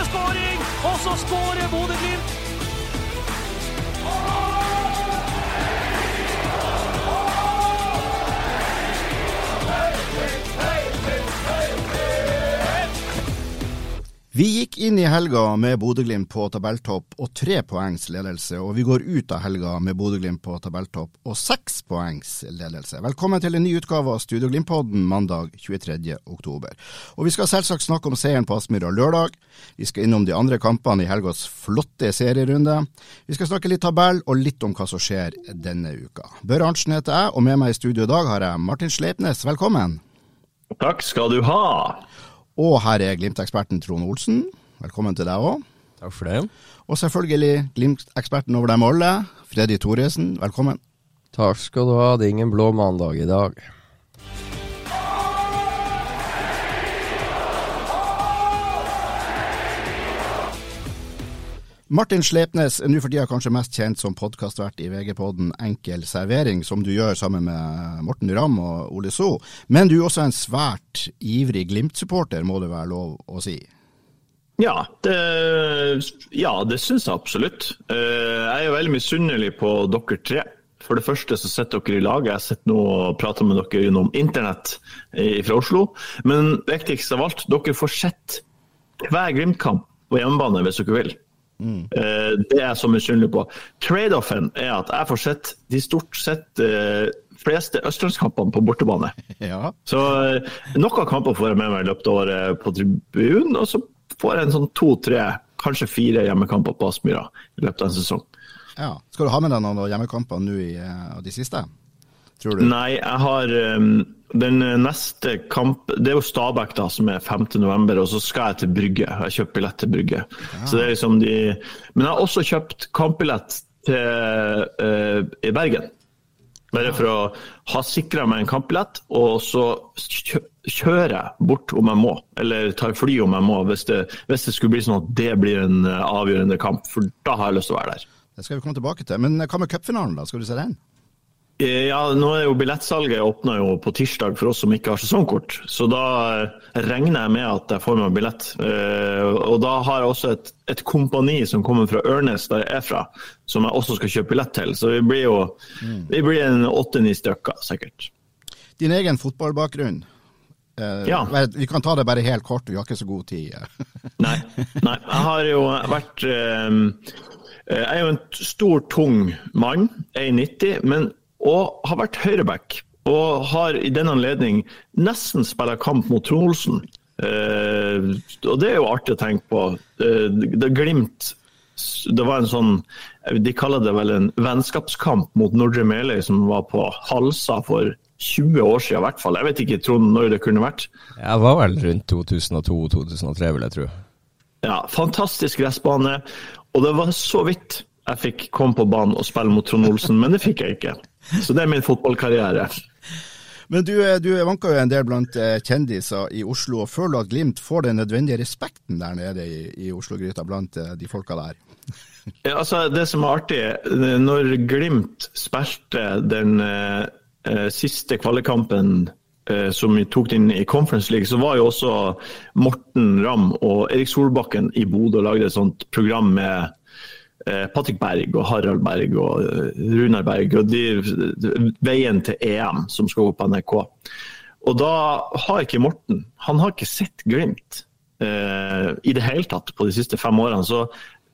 Skåring, og så skårer Bodø-Glimt. Vi gikk inn i helga med Bodø-Glimt på tabelltopp og tre poengs ledelse, og vi går ut av helga med Bodø-Glimt på tabelltopp og seks poengs ledelse. Velkommen til en ny utgave av Studio Glimt-podden mandag 23. oktober. Og vi skal selvsagt snakke om seieren på Aspmyra lørdag. Vi skal innom de andre kampene i helgas flotte serierunde. Vi skal snakke litt tabell og litt om hva som skjer denne uka. Børre Arntzen heter jeg, og med meg i studio i dag har jeg Martin Sleipnes. Velkommen. Takk skal du ha. Og her er Glimt-eksperten Trond Olsen. Velkommen til deg òg. Takk for det. Og selvfølgelig Glimt-eksperten over dem alle, Freddy Thoresen. Velkommen. Takk skal du ha. Det er ingen blå mandag i dag. Martin Slepnes er nå for tida kanskje mest kjent som podkastvert i VG-podden Enkel servering, som du gjør sammen med Morten Ramm og Ole So. Men du er også en svært ivrig Glimt-supporter, må det være lov å si? Ja, det, ja, det syns jeg absolutt. Eh, Jeg er veldig misunnelig på dere tre. For det første så sitter dere i lag. Jeg sitter nå og prater med dere gjennom internett fra Oslo. Men viktigst av alt, dere får sett hver Glimt-kamp på hjemmebane hvis dere vil. Eh, Det er jeg så misunnelig på. Trade-offen er at jeg får sett de stort sett uh, fleste østlandskampene på bortebane. Ja. Så uh, noen kamper får jeg med meg i løpet av året på tribunen, og så får jeg en sånn to-tre, kanskje fire hjemmekamper på Aspmyra i løpet av en sesong. ja. Skal du ha med deg noen hjemmekamper nå i eh, de siste? Tror du? Nei, jeg har um, den neste kamp Det er jo Stabæk da, som er 5. november, og så skal jeg til Brygge. Jeg har kjøpt billett til Brygge. Så det er liksom de... Men jeg har også kjøpt kampbillett til uh, i Bergen. Bare for å ha sikra meg en kampbillett, og så kjører jeg bort om jeg må. Eller tar fly om jeg må, hvis det, hvis det skulle bli sånn at det blir en uh, avgjørende kamp. For da har jeg lyst til å være der. Det skal vi komme tilbake til. Men hva med cupfinalen, da? Skal du se den? Eh, Ja, nå er jo Billettsalget åpna jo på tirsdag for oss som ikke har sesongkort. Så da eh, regner jeg med at jeg får meg billett. Eh, Og da har jeg også et, et kompani som kommer fra Ørnes, der jeg er fra, som jeg også skal kjøpe billett til. Så vi blir jo vi blir en åtte-ni stykker, sikkert. Din egen fotballbakgrunn. Eh, Ja. Vi kan ta det bare helt kort, vi har ikke så god tid. Nei. nei. Jeg har jo vært Jeg er jo en stor, tung mann, 1,90, men og har vært høyreback. Og har i den anledning nesten spilt kamp mot Trond Olsen. Eh, og det er jo artig å tenke på. Eh, det Glimt Det var en sånn De kaller det vel en vennskapskamp mot Nordre Meløy som var på Halsa for 20 år siden i hvert fall. Jeg vet ikke Trond når det kunne vært. Jeg var vel rundt 2002-2003, vil jeg tro. Ja, fantastisk gressbane. Og det var så vidt jeg fikk komme på banen og spille mot Trond Olsen, men det fikk jeg ikke. Så det er min fotballkarriere. Men du, eh, du vanker jo en del blant eh, kjendiser i Oslo, og føler du at Glimt får den nødvendige respekten der nede i, i Oslo-gryta blant eh, de folka der? Ja, altså, det som er artig, når Glimt spilte den eh, siste kvalikkampen eh, som vi tok inn i Conference League, så var jo også Morten Ramm og Erik Solbakken i Bodø og lagde et sånt program med Patrick Berg og Harald Berg og eh, Runar Berg og de, veien til EM som skal gå på NRK. Og da har ikke Morten han har ikke sett Glimt eh, i det hele tatt på de siste fem årene. Så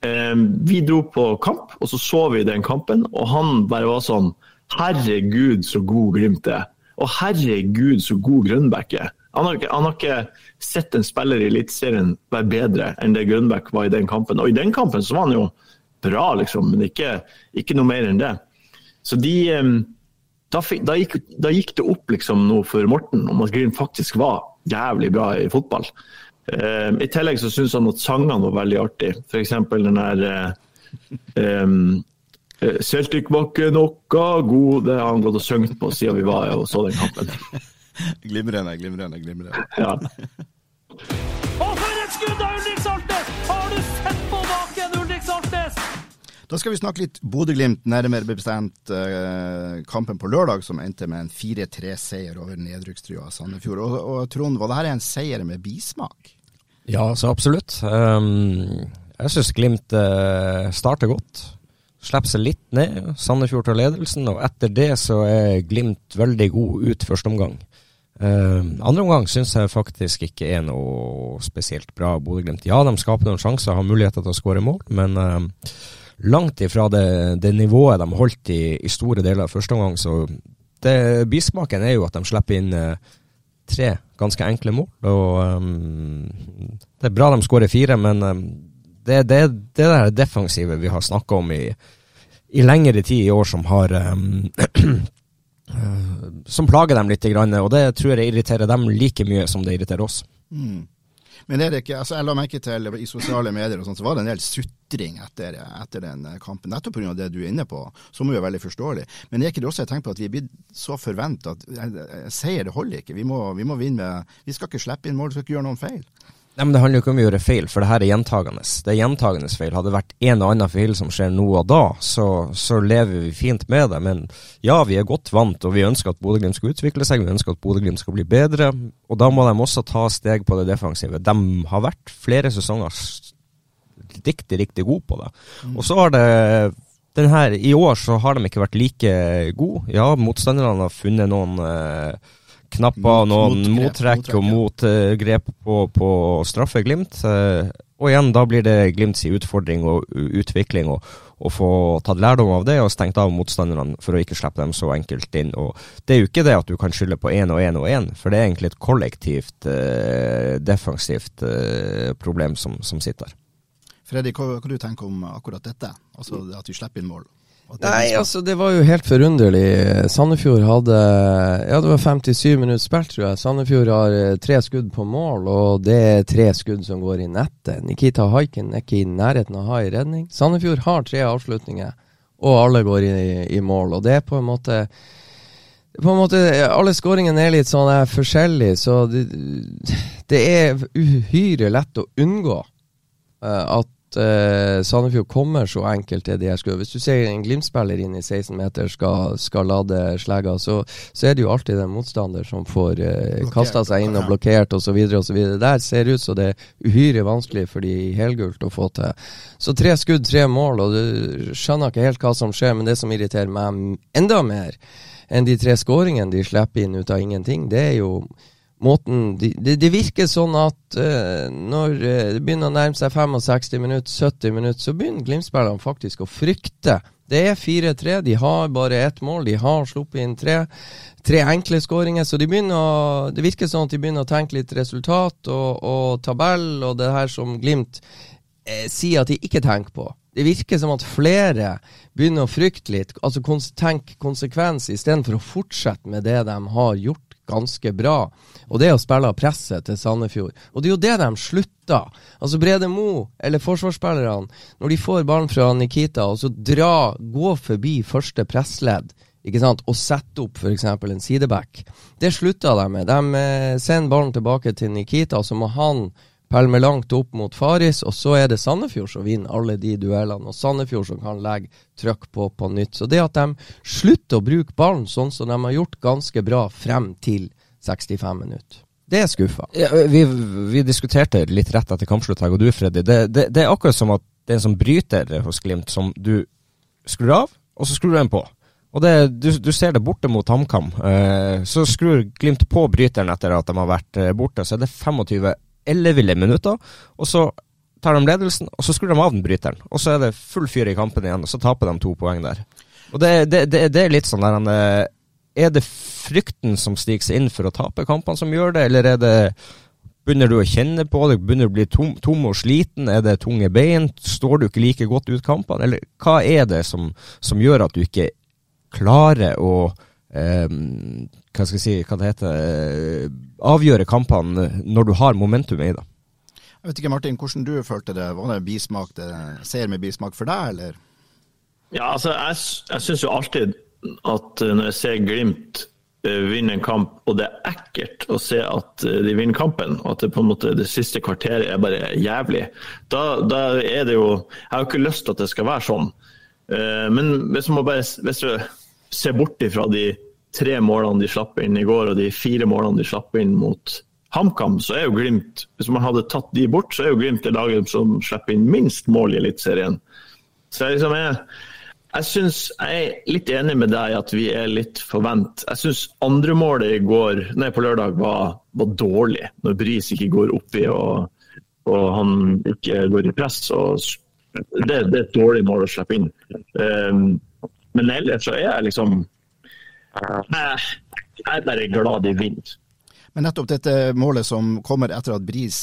eh, vi dro på kamp, og så så vi den kampen, og han bare var sånn Herregud, så god Glimt er. Og herregud, så god Grønbæk er. Han har, ikke, han har ikke sett en spiller i Eliteserien være bedre enn det Grønbæk var i den kampen. Og i den kampen så var han jo bra, liksom, men ikke, ikke noe mer enn det. Så de eh, da, da, gikk, da, gikk, det opp liksom noe for Morten om at Green faktisk var jævlig bra i fotball. Eh, I tillegg så syns han at sangene var veldig artige. F.eks. den der uh, um, Celtic var ikke noe god Det har han gått og sunget på siden vi var og så den kampen. glimrende, glimrende, glimrende. Ja. Da skal vi snakke litt Bodø-Glimt, nærmere bestemt eh, kampen på lørdag, som endte med en 4-3-seier over nedrykkstrua Sandefjord. Og, og Trond, var dette en seier med bismak? Ja, så absolutt. Um, jeg syns Glimt eh, starter godt. Slipper seg litt ned. Sandefjord tar ledelsen, og etter det så er Glimt veldig god ut første omgang. Uh, andre omgang syns jeg faktisk ikke er noe spesielt bra Bodø-Glimt. Ja, de skaper noen sjanser, har muligheter til å skåre mål, men uh, langt ifra det, det nivået de holdt i, i, store deler av første omgang. Så det, bismaken er jo at de slipper inn eh, tre ganske enkle mål. Og um, Det er bra de skårer fire, men um, det, det, det der defensive vi har snakka om i, i, lengre tid i år, som har um, Som plager dem litt, og det tror jeg irriterer dem like mye som det irriterer oss. Mm. Men er det ikke, altså jeg la merke til i sosiale medier og sånt, så var det en del sutring etter, etter den kampen. Nettopp pga. det du er inne på, som er veldig forståelig. Men er ikke det også et tegn på at vi er blitt så forventa at seier det holder ikke? Vi må, vi må vinne med Vi skal ikke slippe inn mål, vi skal ikke gjøre noen feil. Nei, men Det handler jo ikke om å gjøre feil, for det her er gjentagende. Det er gjentagende feil. Hadde det vært en og annen feil som skjer nå og da, så, så, lever vi fint med det. Men ja, vi er godt vant, og vi ønsker at Bodø-Glimt skal utvikle seg. Vi ønsker at Bodø-Glimt skal bli bedre. Og da må de også ta steg på det defensive. De har vært flere sesonger riktig, riktig gode på det. Mm. Og så har det her, I år så har de ikke vært like gode. Ja, motstanderne har funnet noen eh, knapper noen mot, mottrekk og motgrep på, på straffe Glimt. Eh, og igjen, da blir det Glimts utfordring og utvikling å få tatt lærdom av det og stengt av motstanderne for å ikke slippe dem så enkelt inn. Og Det er jo ikke det at du kan skylde på én og én og én, for det er egentlig et kollektivt eh, defensivt eh, problem som, som sitter. Freddy, hva, hva du tenker om akkurat dette? Altså At vi slipper inn mål? Nei, altså det var jo helt forunderlig. Sandefjord hadde Ja, det var 57 minutter spilt, tror jeg. Sandefjord har eh, tre skudd på mål, og det er tre skudd som går i nettet. Nikita Haiken er ikke i nærheten av å ha en redning. Sandefjord har tre avslutninger, og alle går i, i mål. Og det er på en måte på en måte, Alle skåringene er litt sånn er forskjellige, så det, det er uhyre lett å unngå uh, at uh, Sandefjord kommer så enkelt til de her skuddene. Hvis du ser en Glimt-spiller inn i 16 meter skal, skal lade slegga, så, så, er det jo alltid den motstander som får uh, kasta seg inn og blokkert osv. osv. Der ser ut som det er uhyre vanskelig for de helgult å få til. Så tre skudd, tre mål, og du skjønner ikke helt hva som skjer, men det som irriterer meg enda mer enn de tre skåringene de slipper inn ut av ingenting, det er jo måten Det de, de virker sånn at uh, når uh, det begynner å nærme seg 65 minutter, 70 minutter, så begynner Glimt-spillerne faktisk å frykte. Det er 4-3, de har bare ett mål, de har sluppet inn tre, tre enkle skåringer. Så de å, det virker sånn at de begynner å tenke litt resultat og, og tabell og det her som Glimt eh, sier at de ikke tenker på. Det virker som at flere begynner å frykte litt, altså kons tenke konsekvens istedenfor å fortsette med det de har gjort ganske bra. Og det er å spille presset til Sandefjord. Og det er jo det de slutter. Altså Brede Mo, eller forsvarsspillerne, når de får ballen fra Nikita, og så dra, gå forbi første pressledd ikke sant, og sette opp f.eks. en sideback. Det slutta de med. De eh, sender ballen tilbake til Nikita, så må han pælme langt opp mot Faris, og så er det Sandefjord som vinner alle de duellene, og Sandefjord som kan legge trøkk på på nytt. Så det at de slutter å bruke ballen sånn som de har gjort ganske bra frem til 65 minutter. Det er skuffa. Ja, vi, vi, diskuterte litt rett etter kampslutt, og du Freddy. Det, det, det, er akkurat som at det er en sånn bryter hos Glimt som du skrur av, og så skrur du den på. Og det, du, du, ser det borte mot HamKam. Eh, så skrur Glimt på bryteren etter at de har vært eh, borte. Så er det 25 elleville minutter. Og så tar de ledelsen, og så skrur de av den bryteren. Og så er det full fyr i kampen igjen, og så taper de to poeng der. Og det, det, det, det er litt sånn der eh, Er det frykten som stiger seg inn for å tape kampene som gjør det, eller er det Begynner du å kjenne på det? Begynner du å bli tom, tom, og sliten? Er det tunge bein? Står du ikke like godt ut kampene? Eller hva er det som, som gjør at du ikke klarer å eh, hva skal jeg si, hva det heter, eh, avgjøre kampene når du har momentumet i det. Jeg vet ikke, Martin, hvordan du følte det? Var det bismak, det ser med bismak for deg, eller? Ja, altså, jeg, jeg syns jo alltid at eh, når jeg ser Glimt uh, vinne en kamp, og det er ekkelt å se at de vinner kampen, og at det på en måte det siste kvarteret er bare jævlig, da, da er det jo Jeg har jo ikke lyst til at det skal være sånn. Men hvis man bare hvis du ser bort ifra de tre målene de slapp inn i går, og de fire målene de slapp inn mot HamKam, så er jo Glimt Hvis man hadde tatt de bort, så er jo Glimt det laget som slipper inn minst mål i Eliteserien. Så jeg, liksom er, jeg synes jeg er litt enig med deg at vi er litt forvent. Jeg syns andremålet i går, nei, på lørdag var, var, dårlig. Når Bris ikke går oppi og, og han ikke går i press. Det, det, er et dårlig mål å slippe inn. Um, men ellers så er jeg liksom Jeg, er bare glad de vinner. Men nettopp dette målet som kommer etter at Bris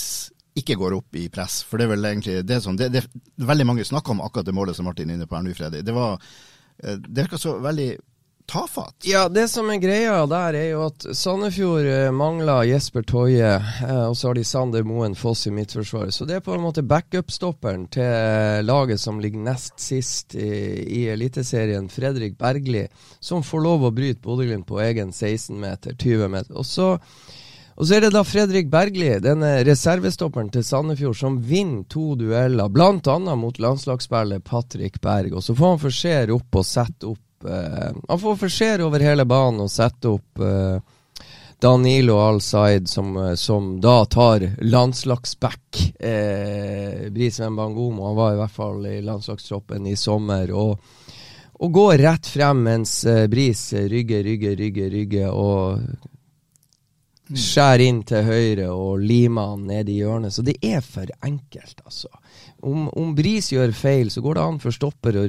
ikke går opp i press, for det er vel egentlig det som det, det, Veldig mange snakker om akkurat det målet som Martin er inne på her nå, Freddy. Det var eh, Det virka så veldig tafatt. Ja, det som er greia der, er jo at Sandefjord eh, mangler Jesper Toje, eh, og så har de Sander Moen Foss i midtforsvaret. Så det er på en måte backup-stopperen til laget som ligger nest sist i, i Eliteserien, Fredrik Bergli, som får lov å bryte Bodø-Glimt på egen 16-meter, 20 meter. Og så og så er det da Fredrik Bergli, denne reservestopperen til Sandefjord, som vinner to dueller, bl.a. mot landslagsspiller Patrick Berg. Og så får han forsere opp og sette opp uh, Han får forsere over hele banen og sette opp eh, Danilo Al-Said, som, uh, som, da tar landslagsback. Eh, Brisveen Bangomo, han var i hvert fall i landslagstroppen i sommer. og og går rett frem mens Bris rygger, rygger, rygger, rygger og skjærer inn til høyre og limer han ned i hjørnet. Så det er for enkelt, altså. Om, om Bris gjør feil, så går det an for stopper å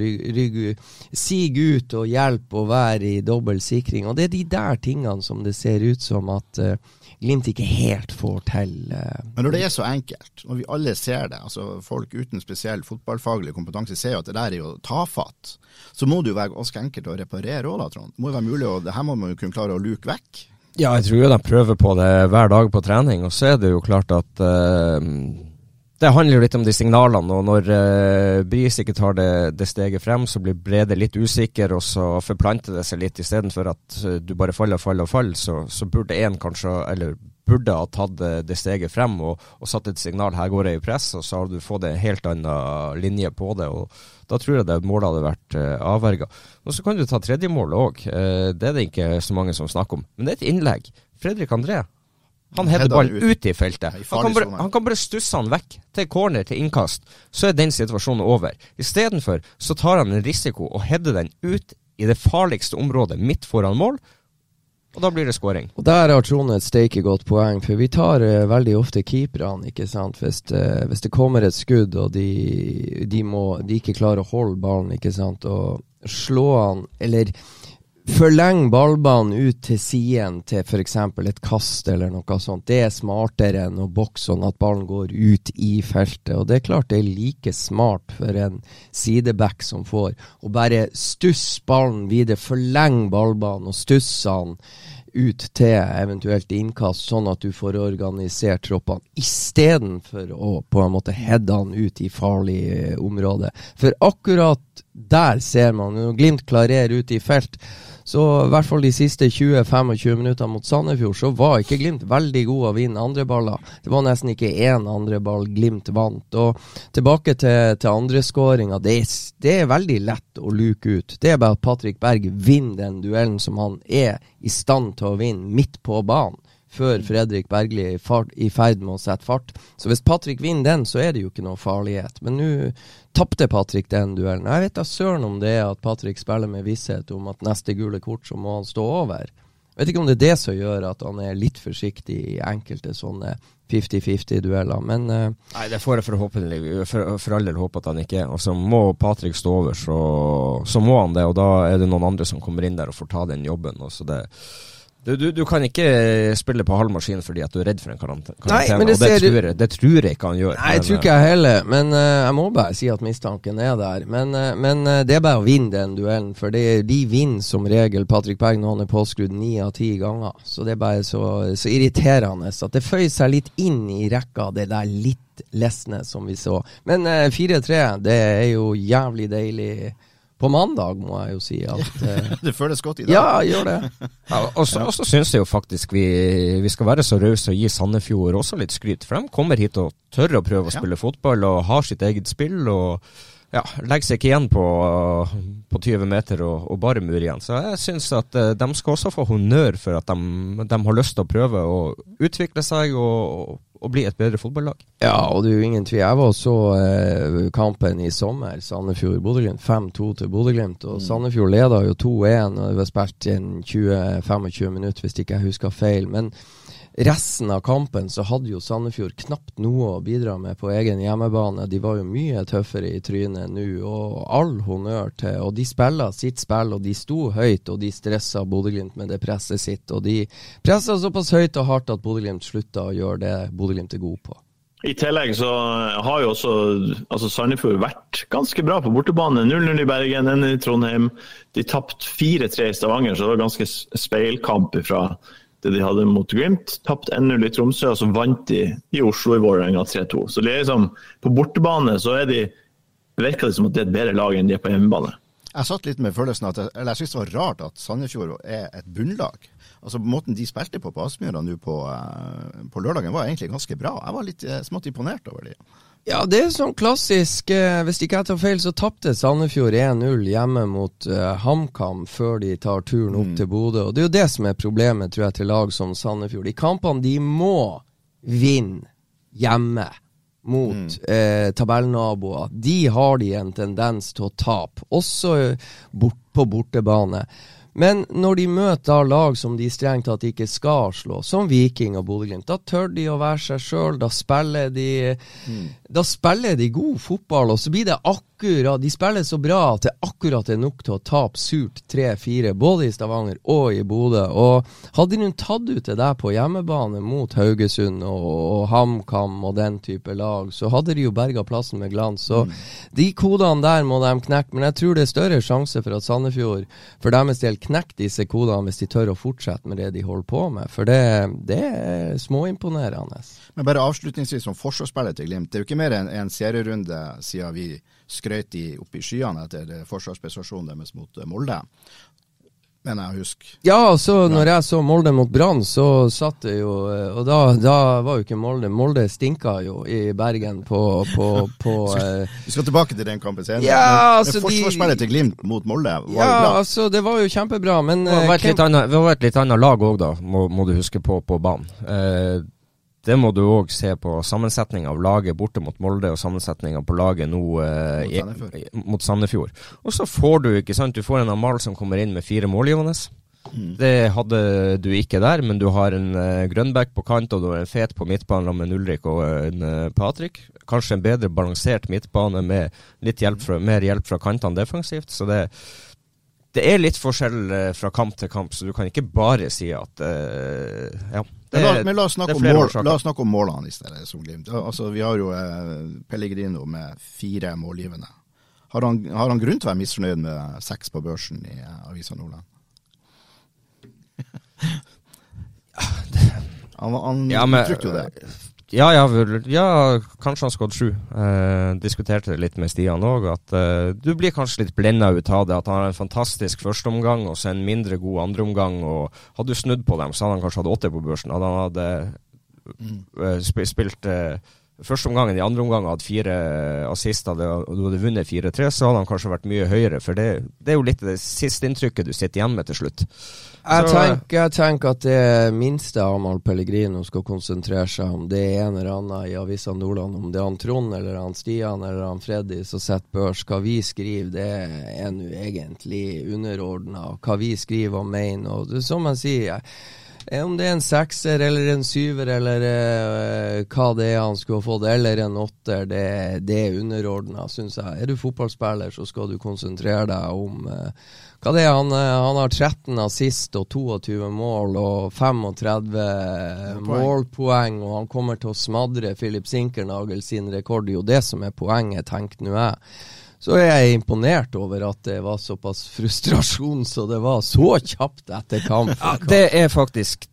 sige ut og hjelpe og være i dobbel sikring. Og det er de der tingene som det ser ut som at uh, Glimt ikke helt får til. Uh, Men når det er så enkelt, når vi alle ser det, altså folk uten spesiell fotballfaglig kompetanse ser jo at det der er jo tafatt, så må det jo være ganske enkelt å reparere òg, da, Trond. Det må jo være mulig, og det her må man jo kunne klare å luke vekk. Ja, jeg tror jo de prøver på det hver dag på trening. Og så er det jo klart at uh, det handler jo litt om de signalene. Og når uh, Bris ikke tar det, det, steget frem, så blir Brede litt usikker, og så forplanter det seg litt. Istedenfor at uh, du bare faller og faller og faller, så, så burde en kanskje, eller burde ha tatt det steget frem og, og satt et signal her går jeg i press, og så har du fått en helt annen linje på det. og Da tror jeg det målet hadde vært uh, avverga. Og så kan du ta tredjemålet òg. Uh, det er det ikke så mange som snakker om. Men det er et innlegg. Fredrik André. Han header ballen ut i feltet. Han kan, bare, han kan bare stusse han vekk til corner, til innkast. Så er den situasjonen over. Istedenfor så tar han en risiko og header den ut i det farligste området midt foran mål og da blir det skåring. Og Der har Trond et steike godt poeng, for vi tar uh, veldig ofte keeperne, ikke sant. Hvis, uh, hvis, det kommer et skudd og de, de, må, de, ikke klarer å holde ballen, ikke sant, og slå han, eller forlenge ballbanen ut til siden til f.eks. et kast eller noe sånt. Det er smartere enn å bokse sånn at ballen går ut i feltet. Og det er klart det er like smart for en sideback som får å bare stusse ballen videre, Forleng ballbanen og stusse han ut til eventuelt innkast, sånn at du får organisert troppene, istedenfor å på en måte heade han ut i farlig eh, område. For akkurat der ser man, når Glimt klarerer ut i felt, så i hvert fall de siste 20-25 minuttene mot Sandefjord, så var ikke Glimt veldig god å vinne andre baller. Det var nesten ikke én andre ball Glimt vant. Og tilbake til, til andreskåringa. Det, det er veldig lett å luke ut. Det er bare at Patrick Berg vinner den duellen som han er i stand til å vinne, midt på banen før Fredrik Bergli er i ferd med å sette fart. Så hvis Patrick vinner den, så er det jo ikke noe farlighet. Men nå tapte Patrick den duellen. Jeg vet da søren om det er at Patrick spiller med visshet om at neste gule kort, så må han stå over. Jeg vet ikke om det er det som gjør at han er litt forsiktig i enkelte sånne 50-50-dueller, men uh, Nei, det får jeg forhåpentlig for, for all del håpe at han ikke er. Og må Patrick stå over, så, så, må han det. Og da er det noen andre som kommer inn der og får ta den jobben. Og så det Du, du, du, kan ikke spille på halv maskin fordi at du er redd for en karantene. Nei, men det, og det, jeg, det tror jeg ikke han gjør. Nei, jeg tror ikke jeg heller. Men uh, jeg må bare si at mistanken er der. Men, uh, men uh, det er bare å vinne den duellen. For det, de vinner som regel Patrick Berg når han er påskrudd ni av ti ganger. Så det er bare så, så irriterende at det føyer seg litt inn i rekka, det der litt lesne som vi så. Men 4-3, det er jo jævlig deilig på mandag, må jeg jo si. At, uh, det føles godt i dag. Ja, gjør det. ja, og så syns jeg jo faktisk vi, vi skal være så rause og gi Sandefjord også litt skryt. For de kommer hit og tør å prøve å spille ja. fotball og har sitt eget spill. og ja, legger seg ikke igjen på, på 20 meter og, og bare mur igjen. Så jeg syns at uh, de skal også få honnør for at de, de, har lyst til å prøve å utvikle seg og, og bli et bedre fotballag. Ja, og det er jo ingen tvil. Jeg var så eh, kampen i sommer, Sandefjord-Bodø-Glimt. 5-2 til Bodø-Glimt. Og mm. Sandefjord leda jo 2-1, og det var spilt inn 20-25 minutter, hvis ikke jeg husker feil. Men resten av kampen så hadde jo Sandefjord knapt noe å bidra med på egen hjemmebane. De var jo mye tøffere i trynet nå, og all honnør til Og de spilla sitt spill, og de sto høyt, og de stressa Bodø-Glimt med det presset sitt. Og de pressa såpass høyt og hardt at Bodø-Glimt slutta å gjøre det Bodø-Glimt er god på. I tillegg så har jo også altså Sandefjord vært ganske bra på bortebane. 0-0 i Bergen, 1 i Trondheim. De tapte 4-3 i Stavanger, så det var ganske speilkamp fra det de hadde mot Glimt. Tapt 1-0 i Tromsø, og så vant de i Oslo i Vålerenga 3-2. Så liksom, på bortebane så er de, virker det som at det er et bedre lag enn de er på hjemmebane. Jeg satt litt med følelsen at eller jeg synes det var rart at Sandefjord er et bunnlag. Altså Måten de spilte på på Aspmyra nå på, eh, på, lørdagen var egentlig ganske bra. Jeg var litt eh, smått imponert over dem. Ja, det er sånn klassisk eh, Hvis ikke jeg tar feil, så tapte Sandefjord 1-0 hjemme mot eh, HamKam før de tar turen opp mm. til Bodø. Og Det er jo det som er problemet tror jeg, til lag som Sandefjord. De kampene de må vinne hjemme mot mm. eh, tabellnaboer, de har de en tendens til å tape, også bort på bortebane. Men når de møter lag som de strengt tatt ikke skal slå, som Viking og Bodø-Glimt, da tør de å være seg sjøl. Da mm. Da spiller de god fotball, og så blir det akkurat De spiller så bra at det akkurat er nok til å tape surt 3-4, både i Stavanger og i Bodø. Og hadde de tatt ut det der på hjemmebane mot Haugesund og, og HamKam og den type lag, så hadde de jo berga plassen med glans. Så mm. de kodene der må de knekke. Men jeg tror det er større sjanse for at Sandefjord for deres del knekke disse kodene hvis de tør å fortsette med det de holder på med. For det, det er småimponerende. Men bare avslutningsvis om forsvarsspillet til Glimt. Det er jo ikke mer enn en serierunde siden vi skrøt de opp i skyene etter forsvarsprestasjonen deres mot Molde Men jeg husker. Ja, så når jeg så Molde mot Brann, så satt det jo Og da, da, var jo ikke Molde Molde stinka jo i Bergen på, på, på Vi skal tilbake til den kampen senere. Ja, altså, forsvarsspillet til Glimt mot Molde var ja, jo bra. altså det var jo kjempebra, men Det var et, litt, annet, lag òg, da, må, må, du huske på, på banen. Uh, det må du òg se på sammensetninga av laget borte mot Molde, og sammensetninga på laget nå eh, mot, Sandefjord. Og så får du ikke sant, du får en Amal som kommer inn med fire målgivende. Mm. Det hadde du ikke der, men du har en uh, Grønbæk på kant, og du har en Fet på midtbanen med Ulrik og en uh, Patrick. Kanskje en bedre balansert midtbane med litt hjelp fra, mer hjelp fra kantene defensivt. Så det, det er litt forskjell uh, fra kamp til kamp, så du kan ikke bare si at uh, Ja. Det, la, men la oss, mål, la oss snakke om målene i stedet, som Glimt. Altså, vi har jo eh, Pellegrino med fire målgivende. Har han, har han, grunn til å være misfornøyd med seks på børsen i eh, Avisa Nordland? han han ja, uttrykte jo det. Ja, ja, ja, kanskje han skåret sju. Eh, diskuterte det litt med Stian òg, at eh, du blir kanskje litt blenda ut av det. At han har en fantastisk førsteomgang og så en mindre god andreomgang. Hadde du snudd på dem, så hadde han kanskje hatt åtte på børsen. Hadde han hadde mm. eh, spilt eh, første omgangen i andre omgang hadde fire assist, og du hadde vunnet 4-3, så hadde han kanskje vært mye høyere. For det, det er jo litt det siste inntrykket du sitter igjen med til slutt. Jeg tenker, jeg tenker, at det minste Amahl Pellegrino skal konsentrere seg om, det er en eller annen i Avisa Nordland. Om det er han Trond eller han Stian eller han Freddy som setter børs. Hva vi skriver, det er nå egentlig underordna. Hva vi skriver og mener. Og det, som jeg sier, Eh, Om det er en sekser eller en syver eller eh, hva det er han skulle ha fått, eller en åtter, det, det er underordna, syns jeg. Er du fotballspiller, så skal du konsentrere deg om eh, hva det er. Han, eh, han har 13 assist og 22 mål og 35 målpoeng, og han kommer til å smadre Philip Sinkernagel sin rekord. Det er jo det som er poenget, tenkte nå jeg. Så er jeg imponert over at det var såpass frustrasjon så det var så kjapt etter kamp. Ja, det er faktisk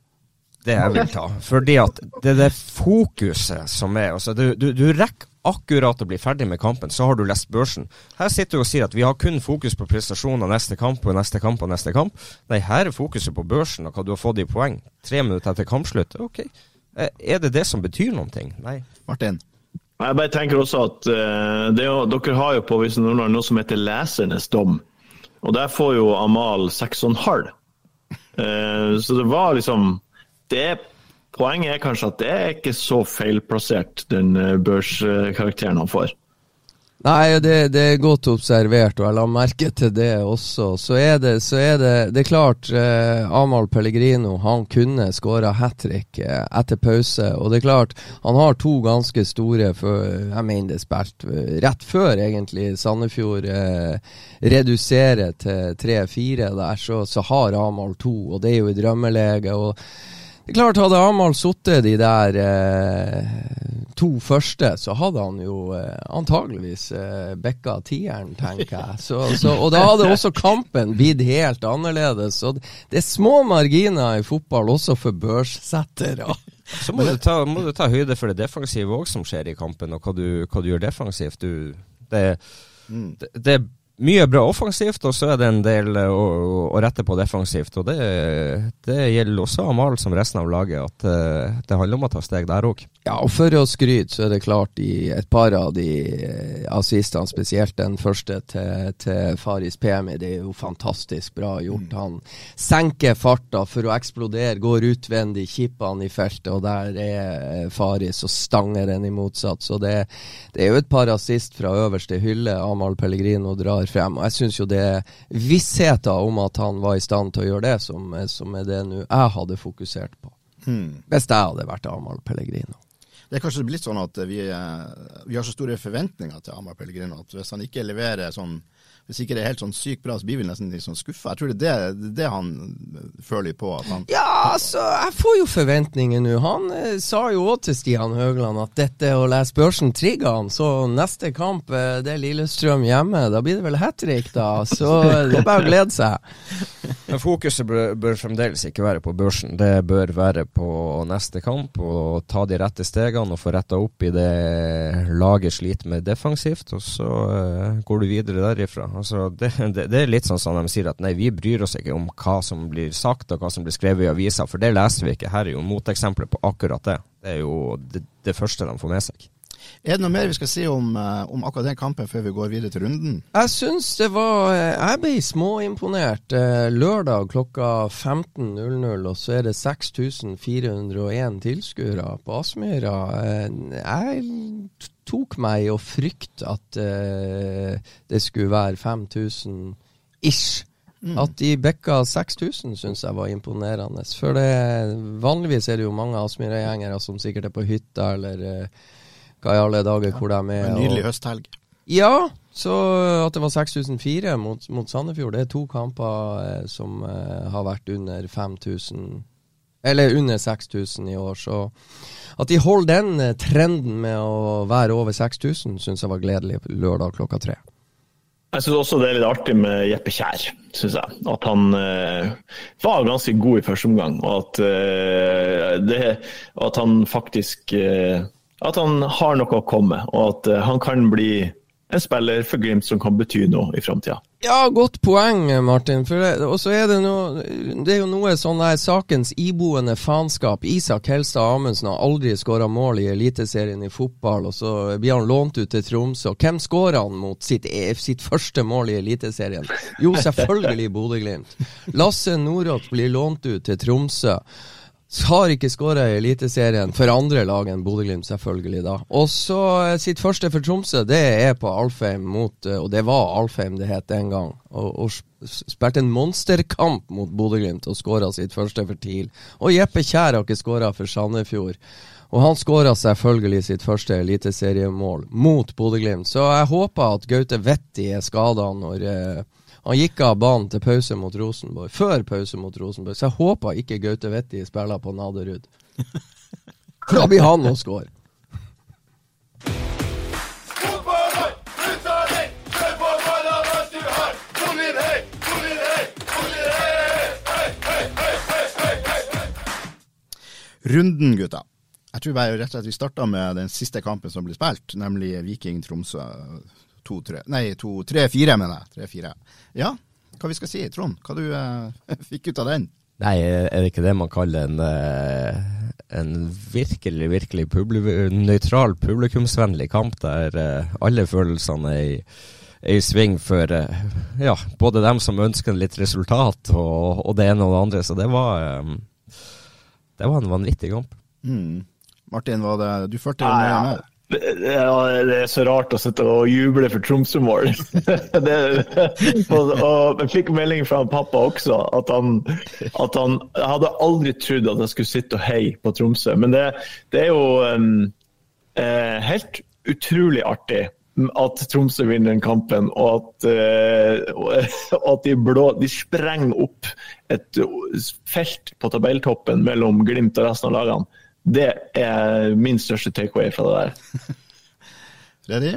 det jeg vil ta. Fordi at det er det fokuset som er altså du, du, du rekker akkurat å bli ferdig med kampen, så har du lest børsen. Her sitter du og sier at vi har kun fokus på prestasjonen av neste kamp og neste kamp og neste kamp. Nei, her er fokuset på børsen og hva du har fått i poeng. Tre minutter etter kampslutt. Ok, Eh, er det det som betyr noen ting? Nei. Martin? Jeg bare tenker også at uh, det er Dere har jo på Visen Nordland noe som heter lesernes dom. Og der får jo Amal 6,5. halv. så det var liksom det Poenget er kanskje at det er ikke så feilplassert, den uh, børskarakteren han får. Nei, det, det, er godt observert, og jeg la merke til det også. Så er det, så er det, det er klart eh, Amahl Pellegrino han kunne skåra hat trick eh, etter pause. Og det er klart, han har to ganske store for, Jeg mener det spilt eh, rett før egentlig Sandefjord eh, reduserer til 3-4 der, så, så har Amahl to, og det er jo i drømmelege. og det er klart, Hadde Amahl sittet de der eh, to første, så hadde han jo eh, antageligvis eh, bikka tieren, tenker jeg. Så, så, og da hadde også kampen blitt helt annerledes. Og det er små marginer i fotball, også for børssettere. Så må du, ta, må du ta høyde for det defensive òg som skjer i kampen, og hva du, hva du gjør defensivt. Du, det, det, det mye bra offensivt, og så er det en del å, å rette på defensivt. Og det, det, gjelder også Amal som resten av laget, at uh, det handler om å ta steg der òg. Ja, og for å skryte, så er det klart i et par av de uh, assistene, spesielt den første til, til Faris Pemi, det er jo fantastisk bra gjort. Mm. Han senker farta for å eksplodere, går utvendig, kipper han i feltet, og der er Faris og stanger den i motsatt. Så det, det er jo et par assist fra øverste hylle Amal Pellegrino drar frem. Og jeg syns jo det er vissheten om at han var i stand til å gjøre det, som, som er det nå jeg hadde fokusert på. Hmm. Hvis jeg hadde vært Amahl Pellegrino. Det er kanskje blitt sånn at vi, vi har så store forventninger til Amahl Pellegrino at hvis han ikke leverer sånn hvis ikke det er helt sånn sykt bra, så blir vi nesten litt sånn skuffa. Jeg tror det er det, det han føler på. At han, ja, altså, jeg får jo forventninger nå. Han eh, sa jo òg til Stian Høgland at dette å lese børsen trigger han, så neste kamp eh, det er Lillestrøm hjemme. Da blir det vel hat trick, da. Så det er bare å glede seg. Men fokuset bør, bør, fremdeles ikke være på børsen. Det bør være på neste kamp og ta de rette stegene og få retta opp i det laget sliter med defensivt, og så eh, går du videre derifra. Altså, det, det, det, er litt sånn som de sier at nei, vi bryr oss ikke om hva som blir sagt og hva som blir skrevet i aviser, for det leser vi ikke. Her er jo moteksempler på akkurat det. Det er jo det, det første de får med seg. Er det noe mer vi skal si om, om, akkurat den kampen før vi går videre til runden? Jeg syns det var Jeg ble småimponert. Lørdag klokka 15.00, og så er det 6401 tilskuere på Aspmyra. Jeg tok meg i å frykte at uh, det skulle være 5000 ish. Mm. At de bekka 6000 syns jeg var imponerende. For det, vanligvis er det jo mange Aspmyra-gjengere som sikkert er på hytta eller uh, hva i alle dager ja, hvor de er. En nydelig høsthelg. Ja, så at det var 6004 mot, mot Sandefjord, det er to kamper eh, som eh, har vært under 5000 Eller under 6000 i år, så at de holder den eh, trenden med å være over 6000, syns jeg var gledelig lørdag klokka tre. Jeg syns også det er litt artig med Jeppe Kjær, syns jeg. At han eh, var ganske god i første omgang, og at, eh, det, at han faktisk eh, at han har noe å komme, og at uh, han kan bli en spiller for Glimt som kan bety noe i framtida. Ja, godt poeng, Martin. Og så er det noe Det er jo noe sånn der sakens iboende faenskap. Isak Helstad Amundsen har aldri skåra mål i Eliteserien i fotball, og så blir han lånt ut til Tromsø. Hvem skårer han mot sitt, e, sitt, første mål i Eliteserien? Jo, selvfølgelig Bodø-Glimt. Lasse Nordås blir lånt ut til Tromsø har ikke skåra i Eliteserien for andre lag enn Bodø-Glimt, selvfølgelig. da. Og så eh, sitt første for Tromsø, det er på Alfheim mot eh, Og det var Alfheim det het den gang. Og, og spilte en monsterkamp mot Bodø-Glimt og skåra sitt første for TIL. Og Jeppe Kjær har ikke skåra for Sandefjord. Og han skåra selvfølgelig sitt første eliteseriemål mot Bodø-Glimt. Så jeg håper at Gaute Vetti er skada når eh, han gikk av banen til pause mot Rosenborg, før pause mot Rosenborg, så jeg håper ikke Gaute Vetti spiller på Naderud. For da blir han å score. Runden, gutta. Jeg tror bare rett og slett vi starta med den siste kampen som ble spilt, nemlig Viking-Tromsø 2-3. Nei, 2-3-4, mener jeg. 3-4. Ja, hva vi skal si, Trond? Hva du eh, fikk ut av den? Nei, er det ikke det man kaller en, uh, en virkelig, virkelig publikum, nøytral, publikumsvennlig kamp, der uh, alle følelsene er i, er i sving for ja, både dem som ønsker litt resultat, og, og, det ene og det andre. Så det var, det var en vanvittig kamp. Mm. Martin, var det, du fulgte med? Det er så rart å sitte og juble for Tromsø-mål. jeg fikk melding fra pappa også at han, at han Jeg hadde aldri trodd at jeg skulle sitte og heie på Tromsø, men det, det er jo um, eh, helt utrolig artig at Tromsø vinner den kampen, og at, uh, at de blå de sprenger opp et felt på tabelltoppen mellom Glimt og resten av lagene. Det er min største takeaway fra det der. Freddy?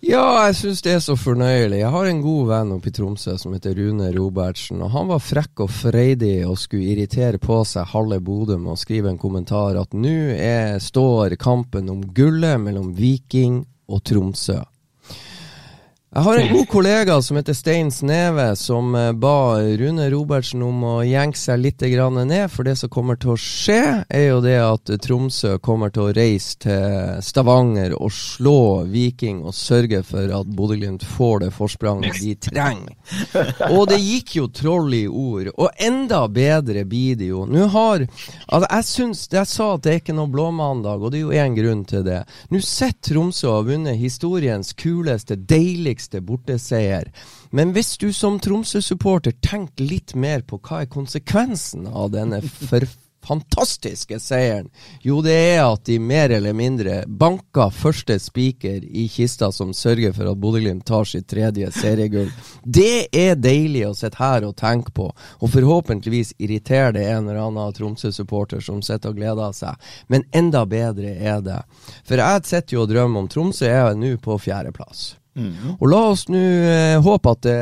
Ja, jeg syns det er så fornøyelig. Jeg har en god venn oppe i Tromsø som heter Rune Robertsen. og Han var frekk og freidig og skulle irritere på seg halve Bodø med å skrive en kommentar at nå står kampen om gullet mellom Viking og Tromsø. Jeg har en god kollega som heter Stein Sneve, som eh, ba Rune Robertsen om å jenke seg litt ned. For det som kommer til å skje, er jo det at Tromsø kommer til å reise til Stavanger og slå Viking og sørge for at Bodø-Glimt får det forspranget de trenger. Og det gikk jo troll i ord. Og enda bedre blir det jo. Nå har altså Jeg syns Jeg sa at det er ikke noe blåmandag, og det er jo én grunn til det. Nå sitter Tromsø og har vunnet historiens kuleste, deiligste viktigste borteseier. Men hvis du som Tromsø-supporter tenker litt mer på hva er konsekvensen av denne for fantastiske seieren? Jo, det er at de mer eller mindre banka første spiker i kista som sørger for at Bodø-Glimt tar sitt tredje seriegull. Det er deilig å sitte her og tenke på, og forhåpentligvis irriterer det en eller annen Tromsø-supporter som sitter og gleder seg. Men enda bedre er det. For jeg sitter jo og drømmer om Tromsø er nå på fjerdeplass. Mm. Og la oss nå eh, håpe at det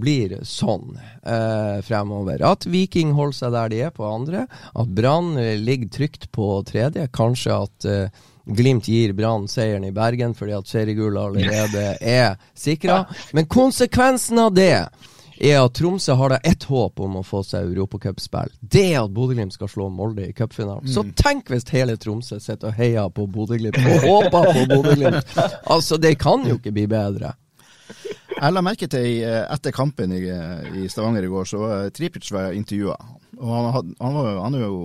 blir sånn eh, fremover. At Viking holder seg der de er på andre. At Brann ligger trygt på tredje. Kanskje at eh, Glimt gir Brann seieren i Bergen fordi at seriegullet allerede er sikra. Men konsekvensen av det er at Tromsø har da ett håp om å få seg europacupspill. Det er at Bodø-Glimt skal slå Molde i cupfinalen. Mm. Så tenk hvis hele Tromsø sitter og heier på Bodø-Glimt og håper på Bodø-Glimt! Altså, det kan jo ikke bli bedre. Jeg la merke til etter kampen i, i Stavanger i går, så var Tripic var intervjua. Og han, han, var, han er jo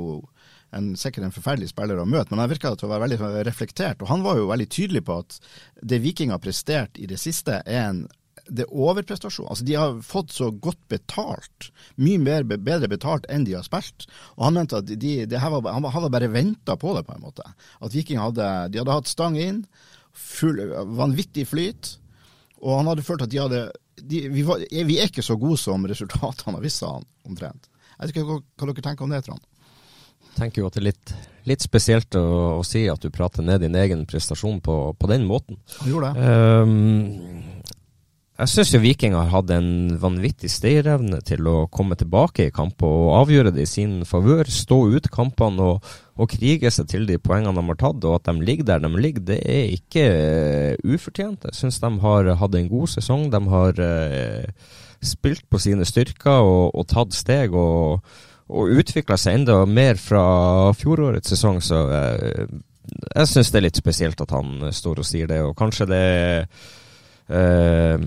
en, sikkert en forferdelig spiller å møte, men han virka til å være veldig reflektert. Og han var jo veldig tydelig på at det Viking har prestert i det siste, er en det er overprestasjon. Altså, de har fått så godt betalt, mye mer, bedre betalt enn de har spilt. Og Han mente at de, var, han hadde bare venta på det, på en måte. At Viking hadde, de hadde hatt stang inn, full, vanvittig flyt, og han hadde følt at de hadde de, vi, var, vi, er ikke så gode som resultatene har vist, seg, omtrent. Jeg vet ikke hva dere tenker om det, Trond? Jeg tenker jo at det er litt, litt spesielt å, å, si at du prater ned din egen prestasjon på, på den måten. Han gjorde det. Um, jeg syns jo Viking har hatt en vanvittig stayerevne til å komme tilbake i kamper og avgjøre det i sin favør. Stå ut kampene og, og, krige seg til de poengene de har tatt. Og at de ligger der de ligger, det er ikke uh, ufortjent. Jeg syns de har hatt en god sesong. De har uh, spilt på sine styrker og, og tatt steg. og, og utvikla seg enda mer fra fjorårets sesong, så uh, jeg syns det er litt spesielt at han står og sier det. Og kanskje det er Eh,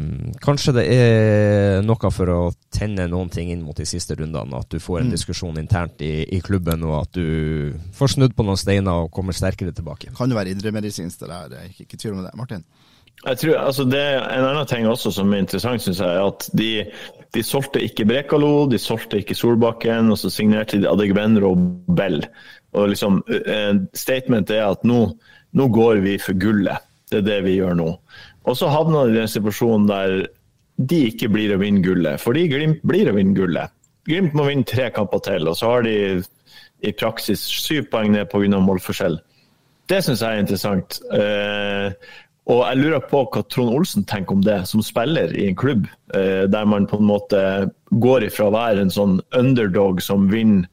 kanskje det er noe for å tenne noen ting inn mot de siste rundene. At du får en Mm. diskusjon internt i, i klubben, og at du får snudd på noen steiner og kommer sterkere tilbake. Kan jo være indremedisinsk, det der. Jeg er ikke, i tvil om det. Martin? Jeg tror, altså det En annen ting også som er interessant, syns jeg, er at de, de solgte ikke Brekalo, de solgte ikke Solbakken, og så signerte de Adegbenro og Bell. Og liksom, eh, Statement er at nå, nå går vi for gullet. Det er det vi gjør nå. Og så havna de i den situasjonen der de ikke blir å vinne gullet, fordi Glimt blir å vinne gullet. Glimt må vinne tre kamper til, og så har de i praksis syv poeng ned pga. målforskjell. Det syns jeg er interessant. Eh, og jeg lurer på hva Trond Olsen tenker om det, som spiller i en klubb eh, der man på en måte går ifra å være en sånn underdog som vinner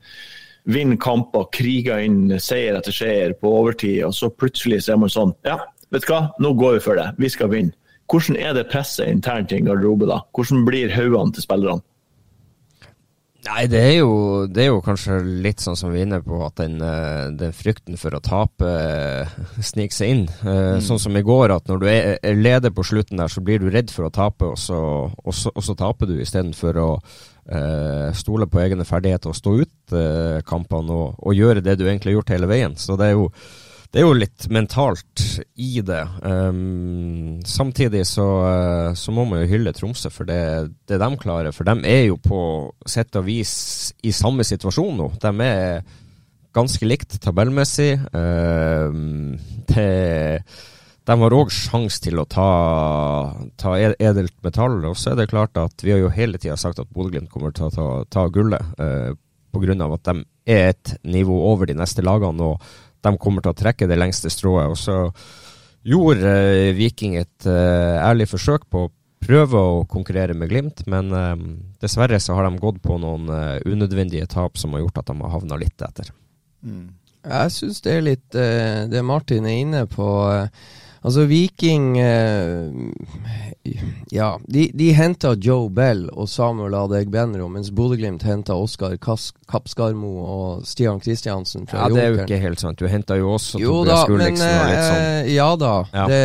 vinner kamper, kriger inn seier etter seier på overtid, og så plutselig så er man sånn Ja, vet du hva, nå går vi for det. Vi skal vinne. Hvordan er det presset internt i en garderobe, da? Hvordan blir haugene til spillerne? Nei, det er, jo, det er jo kanskje litt sånn som vi er inne på, at den, eh, den frykten for å tape eh, sniker seg inn. Mm. Sånn som i går, at når du er leder på slutten der, så blir du redd for å tape, og så, og så, og så taper du istedenfor å uh, stole på egne ferdigheter og stå ut uh, kampene og, og gjøre det du egentlig har gjort hele veien. Så det er jo det er jo litt mentalt i det. Um, samtidig så, uh, så må man jo hylle Tromsø for det, det de klarer. For de er jo på sett og vis i samme situasjon nå. De er ganske likt tabellmessig. Um, det, de har òg sjanse til å ta, ta edelt metall. Og så er det klart at vi har jo hele tida sagt at Bodø-Glimt kommer til å ta, ta gullet. Uh, Pga. at de er et nivå over de neste lagene. og de kommer til å trekke det lengste strået. Og så gjorde eh, Viking et eh, ærlig forsøk på å prøve å konkurrere med Glimt, men eh, dessverre så har de gått på noen eh, unødvendige tap som har gjort at de har havna litt etter. Jeg syns det er litt eh, det Martin er inne på. eh, altså Viking eh, Ja, de, de henta Joe Bell og Samuel Adegbenro, mens Bodø-Glimt henta Oskar Kappskarmo og Stian Kristiansen fra Ja, Det er jo ikke helt sant. Du henta jo også Jo Tobias Gulliksen og litt sånn. eh, Ja da, Ja. Det,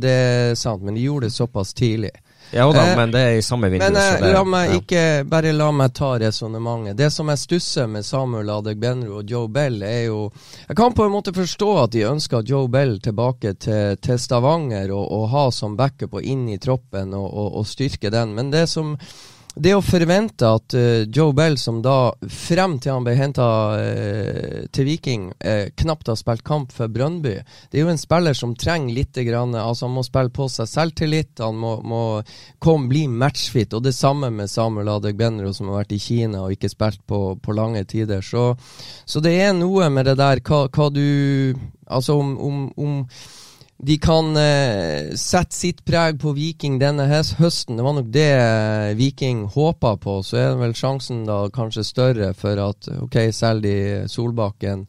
det er sant. Men de gjorde det såpass tidlig. Ja da, eh, men det er i samme vindu. Men eh, la meg ja. ikke Bare la meg ta resonnementet. Det som jeg stusser med Samuel Adegbenro og Joe Bell, er jo Jeg kan på en måte forstå at de ønsker Joe Bell tilbake til, til Stavanger og, og ha som backup og inn i troppen og, og, og styrke den, men det som det å forvente at uh, Joe Bell, som da frem til han ble henta til Viking, uh, knapt har spilt kamp for Brøndby Det er jo en spiller som trenger litt grann, altså Han må spille på seg selvtillit, han må, må kom, bli matchfit. Og det samme med Samuel Adegbenro, som har vært i Kina og ikke spilt på, på lange tider. Så, så det er noe med det der hva, hva du Altså om, om, om de kan eh, sette sitt preg på Viking denne høsten. Det var nok det eh, Viking håpa på. Så er vel sjansen da kanskje større for at ok, selger de Solbakken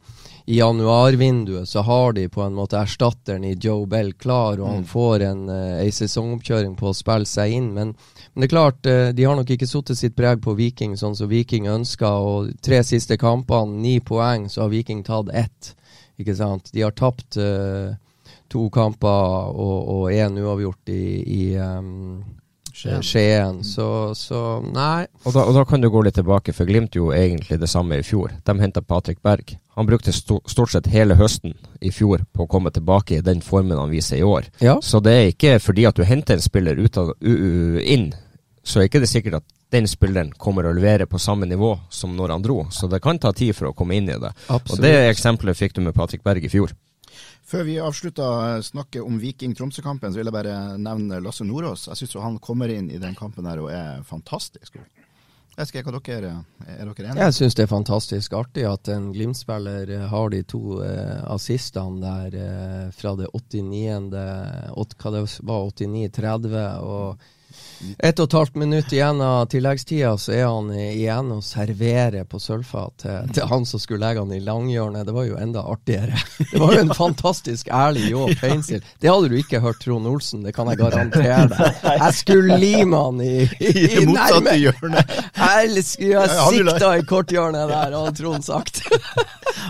i januarvinduet, så har de på en måte erstatteren i Joe Bell klar, og han får en, eh, sesongoppkjøring på å spille seg inn. Men, men det er klart, eh, de har nok ikke satt sitt preg på Viking sånn som Viking ønska. Og tre siste kampene, ni poeng, så har Viking tatt ett. Ikke sant? De har tapt eh, to kamper og én uavgjort i, i um, Skien. Skien. Så, så nei. Og da, og da kan du gå litt tilbake, for Glimt gjorde egentlig det samme i fjor. De henta Patrick Berg. Han brukte stort sett hele høsten i fjor på å komme tilbake i den formen han viser i år. Ja. Så det er ikke fordi at du henter en spiller ut av, u, u, inn, så er ikke det sikkert at den spilleren kommer å levere på samme nivå som når han dro. Så det kan ta tid for å komme inn i det. Absolutt. Og det eksempelet fikk du med Patrick Berg i fjor. Før vi avslutter snakke om Viking-Tromsø-kampen, så vil jeg bare nevne Lasse Nordås. Jeg syns han kommer inn i den kampen her og er fantastisk god. Hva dere Er dere enige? Jeg syns det er fantastisk artig at en Glimt-spiller eh, har de to eh, assistene der eh, fra det 89. 8, Hva det var 89-30 og ett og et halvt minutt igjen av tilleggstida, så er han igjen og serverer på sølvfat til, til han som skulle legge han i langhjørnet. Det var jo enda artigere. Det var jo en fantastisk ærlig Joe Feinsil. Det hadde du ikke hørt Trond Olsen, det kan jeg garantere deg. Jeg skulle lime han i, i, I nærme- hjørnet. Jeg du sikta i korthjørnet der, hadde Trond sagt.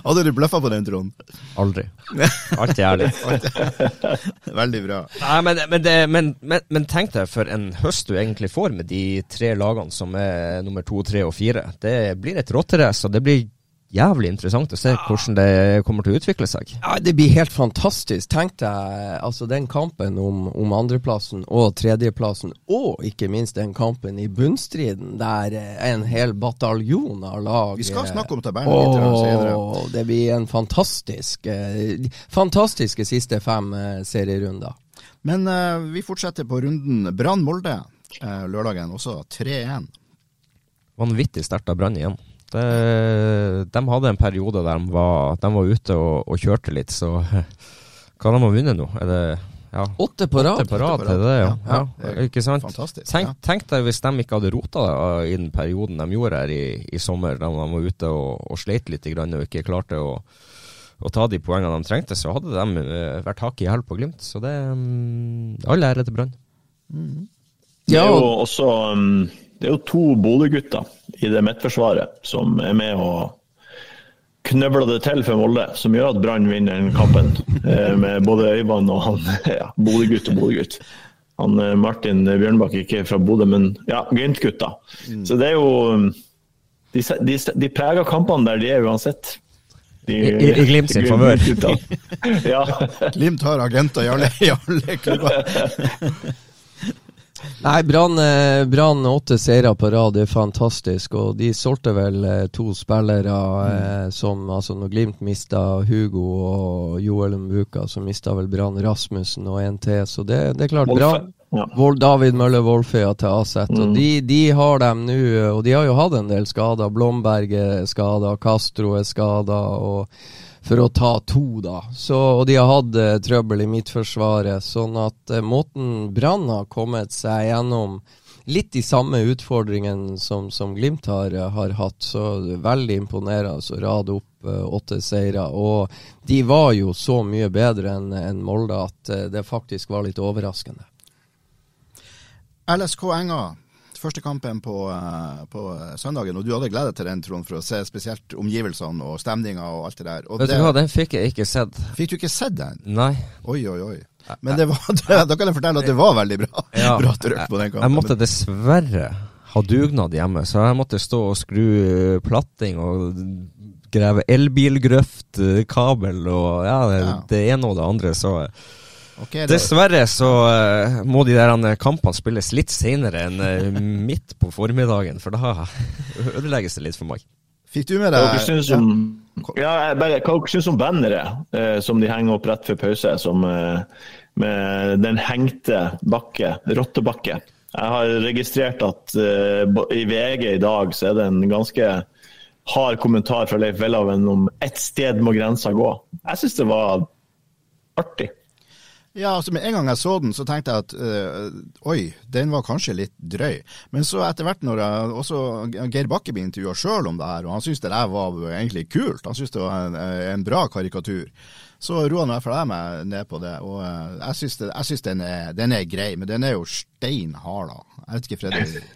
Hadde du bløffa på den, Trond? Aldri. Alltid ærlig. Veldig bra. Nei, men, men, det, men, men, men tenk deg for en høst du egentlig får med de tre lagene som er nummer to, tre og fire. Det blir et rotterace, og det blir jævlig interessant å se hvordan det kommer til å utvikle seg. Ja, Det blir helt fantastisk. Tenk deg altså den kampen om, om andreplassen og tredjeplassen, og ikke minst den kampen i bunnstriden, der eh, en hel bataljon av lag Vi skal snakke om tabellen litt senere. Det blir en fantastisk eh, fantastiske siste fem eh, serierunder. Men uh, vi fortsetter på runden Brann-Molde uh, lørdagen, også 3-1. Vanvittig sterkt av Brann igjen. Det, de hadde en periode der de var, de var ute og, og kjørte litt, så hva de har vunnet nå? Er det ja, Åtte på rad. åtte på rad? Åtte på Er det, ja. Ja, ja. det er ikke sant? Fantastisk. Tenk, ja. tenk deg hvis de ikke hadde rota det i den perioden de gjorde her i, i sommer, da de var ute og, og sleit litt grann, og ikke klarte å, å ta de poengene de trengte, så hadde de eh, vært hakket i hæl på Glimt. Så det um, All ære til Brann. Det Ja, er jo også um, det er jo to Bodø-gutter i det midtforsvaret som er med og knøvler det til for Molde, som gjør at Brann vinner den kampen. eh, med både Øyvand og han ja, Bodø-gutt og Bodø-gutt. Han eh, Martin Bjørnbakk ikke fra Bodø, men ja, Glimt-gutta. Så det er jo um, De, de, de preger kampene der de er uansett. I- i- i Glimt sin favør. Ja. Glimt har agenter i alle, i alle klubber. Nei, Brann eh, Brann åtte seire på rad, det er fantastisk. Og de solgte vel eh, to spillere mm. som Altså, når Glimt mista Hugo og Joel Mbuka, så mista vel Brann Rasmussen og en til. Så det, det er klart. Brann Ja. David Mølle Wolføya til Aset. Og Mm. de, de har dem nå, og de har jo hatt en del skader. Blomberg er skada, Castro er skada, for å ta to, da. Så, og de har hatt eh, trøbbel i midtforsvaret. Sånn at eh, måten Brann har kommet seg gjennom litt de samme utfordringene som, som Glimt har, eh, har hatt, så veldig imponerende å rade opp uh, åtte seire. Og de var jo så mye bedre enn en Molde at uh, det faktisk var litt overraskende. LSK Enga, første kampen på, eh, på søndagen, og du hadde gledet til den, Trond, for å se spesielt omgivelsene og stemninga og alt det der. Og Vet det, du hva, den fikk jeg ikke sett. Fikk du ikke sett den? Nei. Oi, oi, oi. Men det var, da kan jeg fortelle at det var veldig bra. Ja, bra trøkk på den kampen. jeg måtte dessverre ha dugnad hjemme, så jeg måtte stå og skru eh, platting og grave elbilgrøft, eh, kabel og ja, det, Ja. det ene og det andre. Så Ok, det- dessverre så uh, må de der eh, kampene spilles litt senere enn uh, midt på formiddagen, for da ødelegges det litt for meg. Fikk du med deg Hva syns om, ja, bare, hva dere syns om banneret uh, som de henger opp rett før pause, som, med den hengte bakke, rottebakke? Jeg har registrert at i VG i dag så er det en ganske hard kommentar fra Leif Welhaven om ett sted må grensa gå. Jeg syns det var artig. Ja, altså Med en gang jeg så den, så tenkte jeg at øh, oi, den var kanskje litt drøy. Men så etter hvert, når jeg også Geir Bakke ble intervjua sjøl om det her, og han syntes det der var egentlig kult, han syntes det var en, en bra karikatur, så roa nå iallfall jeg meg ned på det. Og øh, jeg syns, den, den er grei, men den er jo stein hard, da. Jeg vet ikke, Fredrik.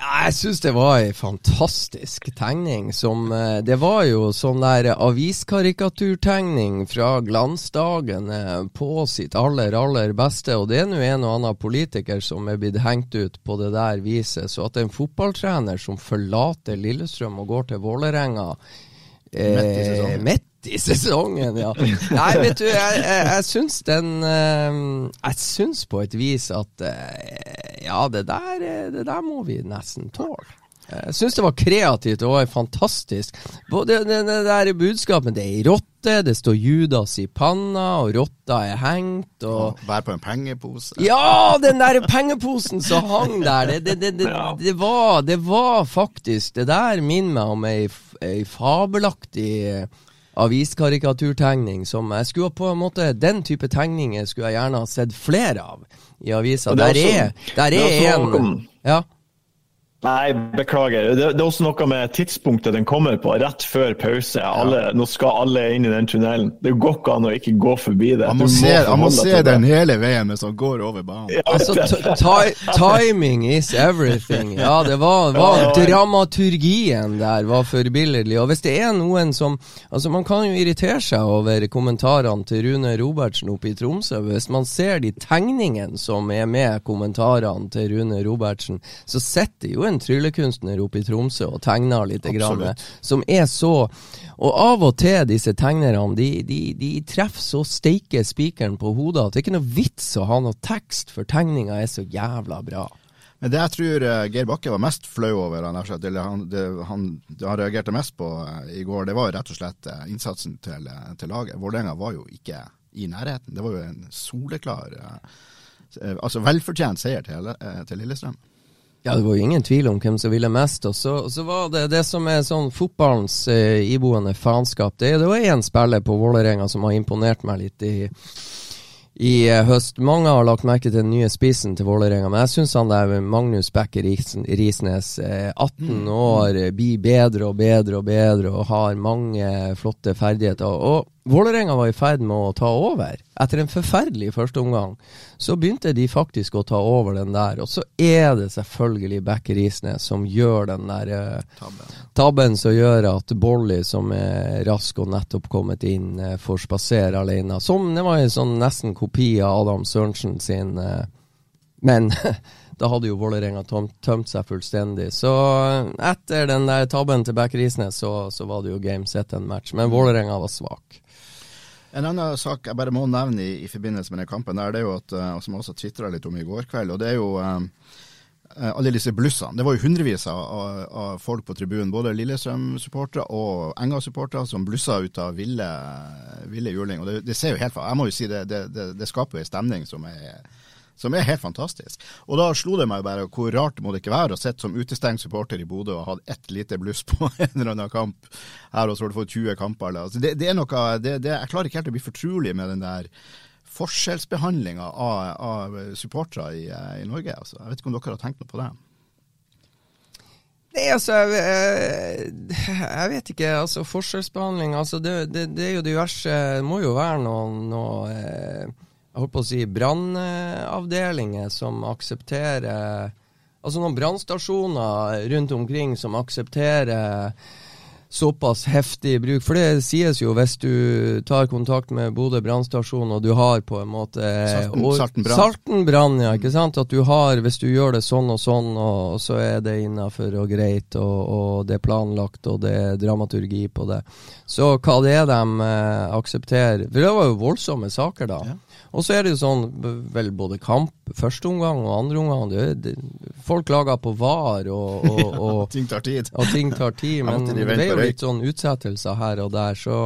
Ja, jeg syns det var ei fantastisk tegning. Som, eh, det var jo sånn der aviskarikaturtegning fra glansdagen eh, på sitt aller, aller beste. Og det er nå en og annen politiker som er blitt hengt ut på det der viset. Så at en fotballtrener som forlater Lillestrøm og går til Vålerenga Midt i sesongen. midt i sesongen, ja. Nei, vet du, jeg, jeg, jeg syns den eh, Jeg syns på et vis at eh, Ja, det der, eh, det der må vi nesten tåle. Jeg syns det var kreativt og fantastisk. Både det, det der budskapet Det er ei rotte, det står Judas i panna, og rotta er hengt, og Vær på en pengepose. ja, den der pengeposen som hang der, det, det, det, det, det, var, det var faktisk Det der minner meg om ei, ei fabelaktig eh, aviskarikaturtegning som jeg skulle på en måte Den type tegninger skulle jeg gjerne ha sett flere av i avisa. Er Der er, der er er en om- Ja. Nei, beklager. Det, det, er også noe med tidspunktet den kommer på, rett før pause. Alle, ja. Nå skal alle inn i den tunnelen. Det går ikke an å ikke gå forbi det. Han må, se, han må se den hele veien mens han går over banen. Ja, altså, timing is everything. Ja, det var, var dramaturgien der var forbilledlig. Og hvis det er noen som Altså, man kan jo irritere seg over kommentarene til Rune Robertsen oppe i Tromsø. Hvis man ser de tegningene som er med kommentarene til Rune Robertsen, så sitter jo en tryllekunstner oppe i Tromsø og tegner litt, grann, som er så Og av og til, disse tegnerne, de, de, de treffer så steike spikeren på hodet at det er ikke noe vits å ha noe tekst, for tegninga er så jævla bra. Men det jeg tror uh, Geir Bakke var mest flau over, han, han, det, han, det han reagerte mest på uh, i går, det var jo rett og slett uh, innsatsen til, til laget. Vålerenga var jo ikke i nærheten. Det var jo en soleklar altså velfortjent seier til, til Lillestrøm. Ja, det var jo ingen tvil om hvem som ville mest. Og så, så var det det som er sånn fotballens eh, iboende faenskap. Det, det var én spiller på Vålerenga som har imponert meg litt i, i eh, høst. Mange har lagt merke til den nye spissen til Vålerenga, men jeg syns han der Magnus Bekker Risnes, eh, 18 mm. år, blir bedre og bedre og bedre og har mange flotte ferdigheter. Og Vålerenga var i ferd med å ta over. Etter en forferdelig førsteomgang så begynte de faktisk å ta over den der. Og så er det selvfølgelig Bekke Risnes som gjør den der uh, tabben som gjør at Bolly, som er rask og nettopp kommet inn, uh, får spasere alene. Som det var en sånn nesten kopi av Adam Sørensen sin. Uh, men da hadde jo Vålerenga tømt seg fullstendig. Så etter den der tabben til Bekke Risnes, så, så, var det jo game set en match. Men Vålerenga var svak. En annen sak jeg bare må nevne i, i forbindelse med den kampen, der, det er jo at, og som jeg også tvitra litt om i går kveld, og det er jo um, alle disse blussene. Det var jo hundrevis av, av folk på tribunen, både Lillestrøm-supportere og Enga-supportere, som blussa ut av ville, ville juling. Og det, det, ser jo helt Jeg må jo si det, det, det, skaper jo en stemning som er som er helt fantastisk. Og da slo det meg bare hvor rart må det ikke være å sitte som utestengt supporter i Bodø og ha ett lite bluss på en eller annen kamp her, og så har du fått 20 kamper. Altså, det, det, er noe, det, det, jeg klarer ikke helt å bli fortrolig med den der forskjellsbehandlinga av, av supportere i, i, Norge. Altså. Jeg vet ikke om dere har tenkt noe på det? Nei, altså jeg, jeg, vet ikke. altså Forskjellsbehandling altså det, det, det er jo diverse Det må jo være noe, noe eh, jeg holdt på å si brannavdelinger som aksepterer Altså noen brannstasjoner rundt omkring som aksepterer såpass heftig bruk. For det sies jo hvis du tar kontakt med Bodø brannstasjon og du har på en måte Salten, Salten brann. ja, ikke sant? At du har, hvis du gjør det sånn og sånn, og så er det innafor og greit, og, og, det er planlagt, og det er dramaturgi på det. Så hva det er de eh, aksepterer For det var jo voldsomme saker da. Ja. Og så er det jo sånn, vel både kamp, første omgang og andre omgang det, det, Folk klager på VAR, og, og, og, ting tar tid. Og ting tar tid men det er jo litt sånn utsettelser her og der, så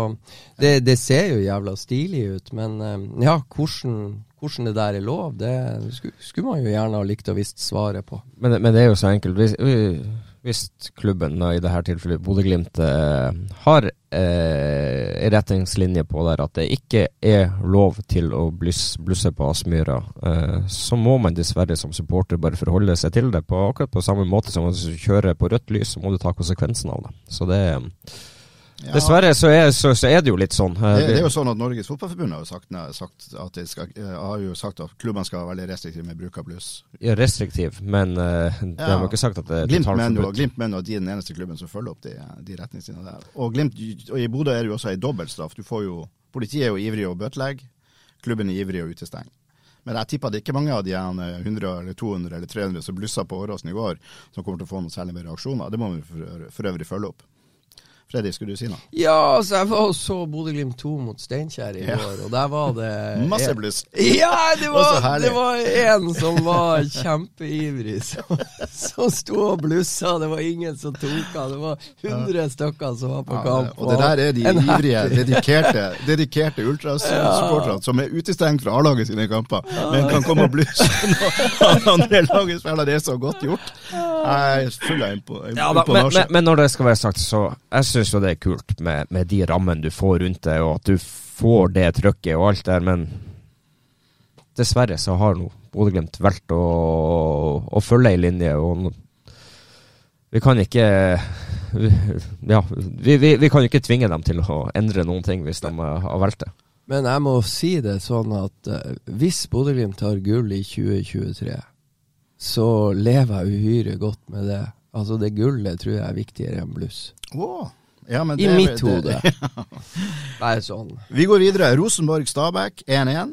det, det ser jo jævla stilig ut. Men eh, ja, hvordan, hvordan det der er lov, det skulle, skulle man jo gjerne ha likt å visst svaret på. Men, men, det er jo så enkelt. Hvis, hvis klubben, i dette tilfellet Bodø-Glimt, eh, har eh, retningslinje på der at det ikke er lov til å blusse, blusse på Aspmyra, eh, så må man dessverre som supporter bare forholde seg til det. På akkurat på samme måte som du kjører på rødt lys, så må du ta konsekvensen av det. Så det er ja. Dessverre så er, så, så er, det jo litt sånn. Det, det, er jo sånn at Norges Fotballforbund har jo sagt, sagt, at skal, eh, har jo sagt at klubbene skal være veldig restriktive med bruk av bluss. Ja, restriktiv, men uh, det ja. har ikke sagt at det er jo, Glimt mener at de er den eneste klubben som følger opp de, de retningslinjene der. Og, Glimt, og I Bodø er det jo også ei dobbeltstraff. Du får jo, Politiet er jo ivrig å bøtelegge, klubben er ivrig å utestenge. Men jeg tipper det er ikke mange av de 100 eller 200 eller 300 som blussa på Åråsen i går, som kommer til å få noen særlig mer reaksjoner. Det må vi for, for øvrig følge opp. Freddy, skulle du si noe? Ja, altså jeg var og så Bodø-Glimt 2 mot Steinkjer i ja. år, og der var det Masse bluss. Ja, det var, det var en som var kjempeivrig, som, som sto og blussa. Det var ingen som tok av. Det var 100 stykker som var på ja, kamp. Og, det der er de ivrige, dedikerte, dedikerte ultrasupporterne ja. som er utestengt fra A-laget sine kamper, men kan komme og blusse når andre laget spiller. Det er så godt gjort. Jeg er full av imponasje. Ja, men, men, men når det skal være sagt, så jeg syns jo det er kult med, med, de rammene du får rundt det, og at du får det trøkket og alt der, men dessverre så har nå Bodø-Glimt valgt å, å, følge ei linje. og Vi kan ikke vi, Ja, vi, vi, vi kan ikke tvinge dem til å endre noen ting hvis de eh, har valgt det. Men jeg må si det sånn at uh, hvis Bodø-Glimt har gull i 2023, så lever jeg uhyre godt med det. Altså Det gullet tror jeg er viktigere enn bluss. Wow. Ja, men I det- mitt det- hode. Bare sånn. Vi går videre. Rosenborg-Stabæk 1-1.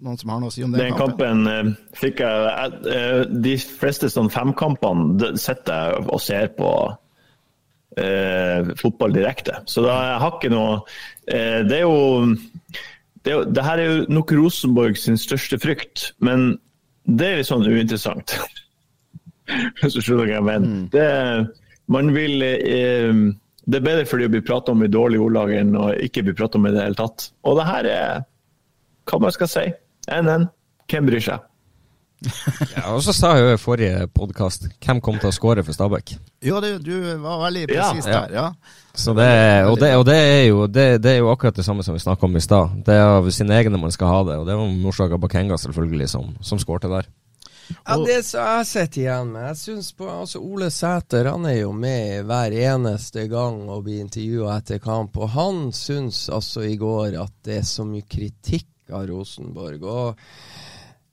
Noen som har noe å si om den, Den kampen eh, fikk jeg eh, De fleste sånn femkampene det sitter jeg og ser på eh, fotball direkte. Så da jeg har ikke noe eh, Det er jo det, er, det her er jo nok Rosenborg sin største frykt, men det er litt sånn uinteressant. Hvis du skjønner hva jeg mener. Det, man vil eh, Det er bedre fordi å bli pratet om i dårlig ordlag enn å ikke bli pratet om i det hele tatt. Og det her er hva man skal si. NN. Hvem bryr seg? Ja, og så sa jeg jo i forrige podkast hvem kom til å skåre for Stabæk. Jo, det, du var veldig Ja, presis ja. der. Ja. Så det, og, det, og det, er jo, det, det er jo akkurat det samme som vi snakka om i stad. Det er av sine egne man skal ha det, og det var Norsaga Bakenga selvfølgelig som, som skårte der. Ja, Det som jeg sitter igjen med Jeg synes på, altså Ole Sæter han er jo med hver eneste gang og blir intervjua etter kamp, og han syns altså i går at det er så mye kritikk av Rosenborg. og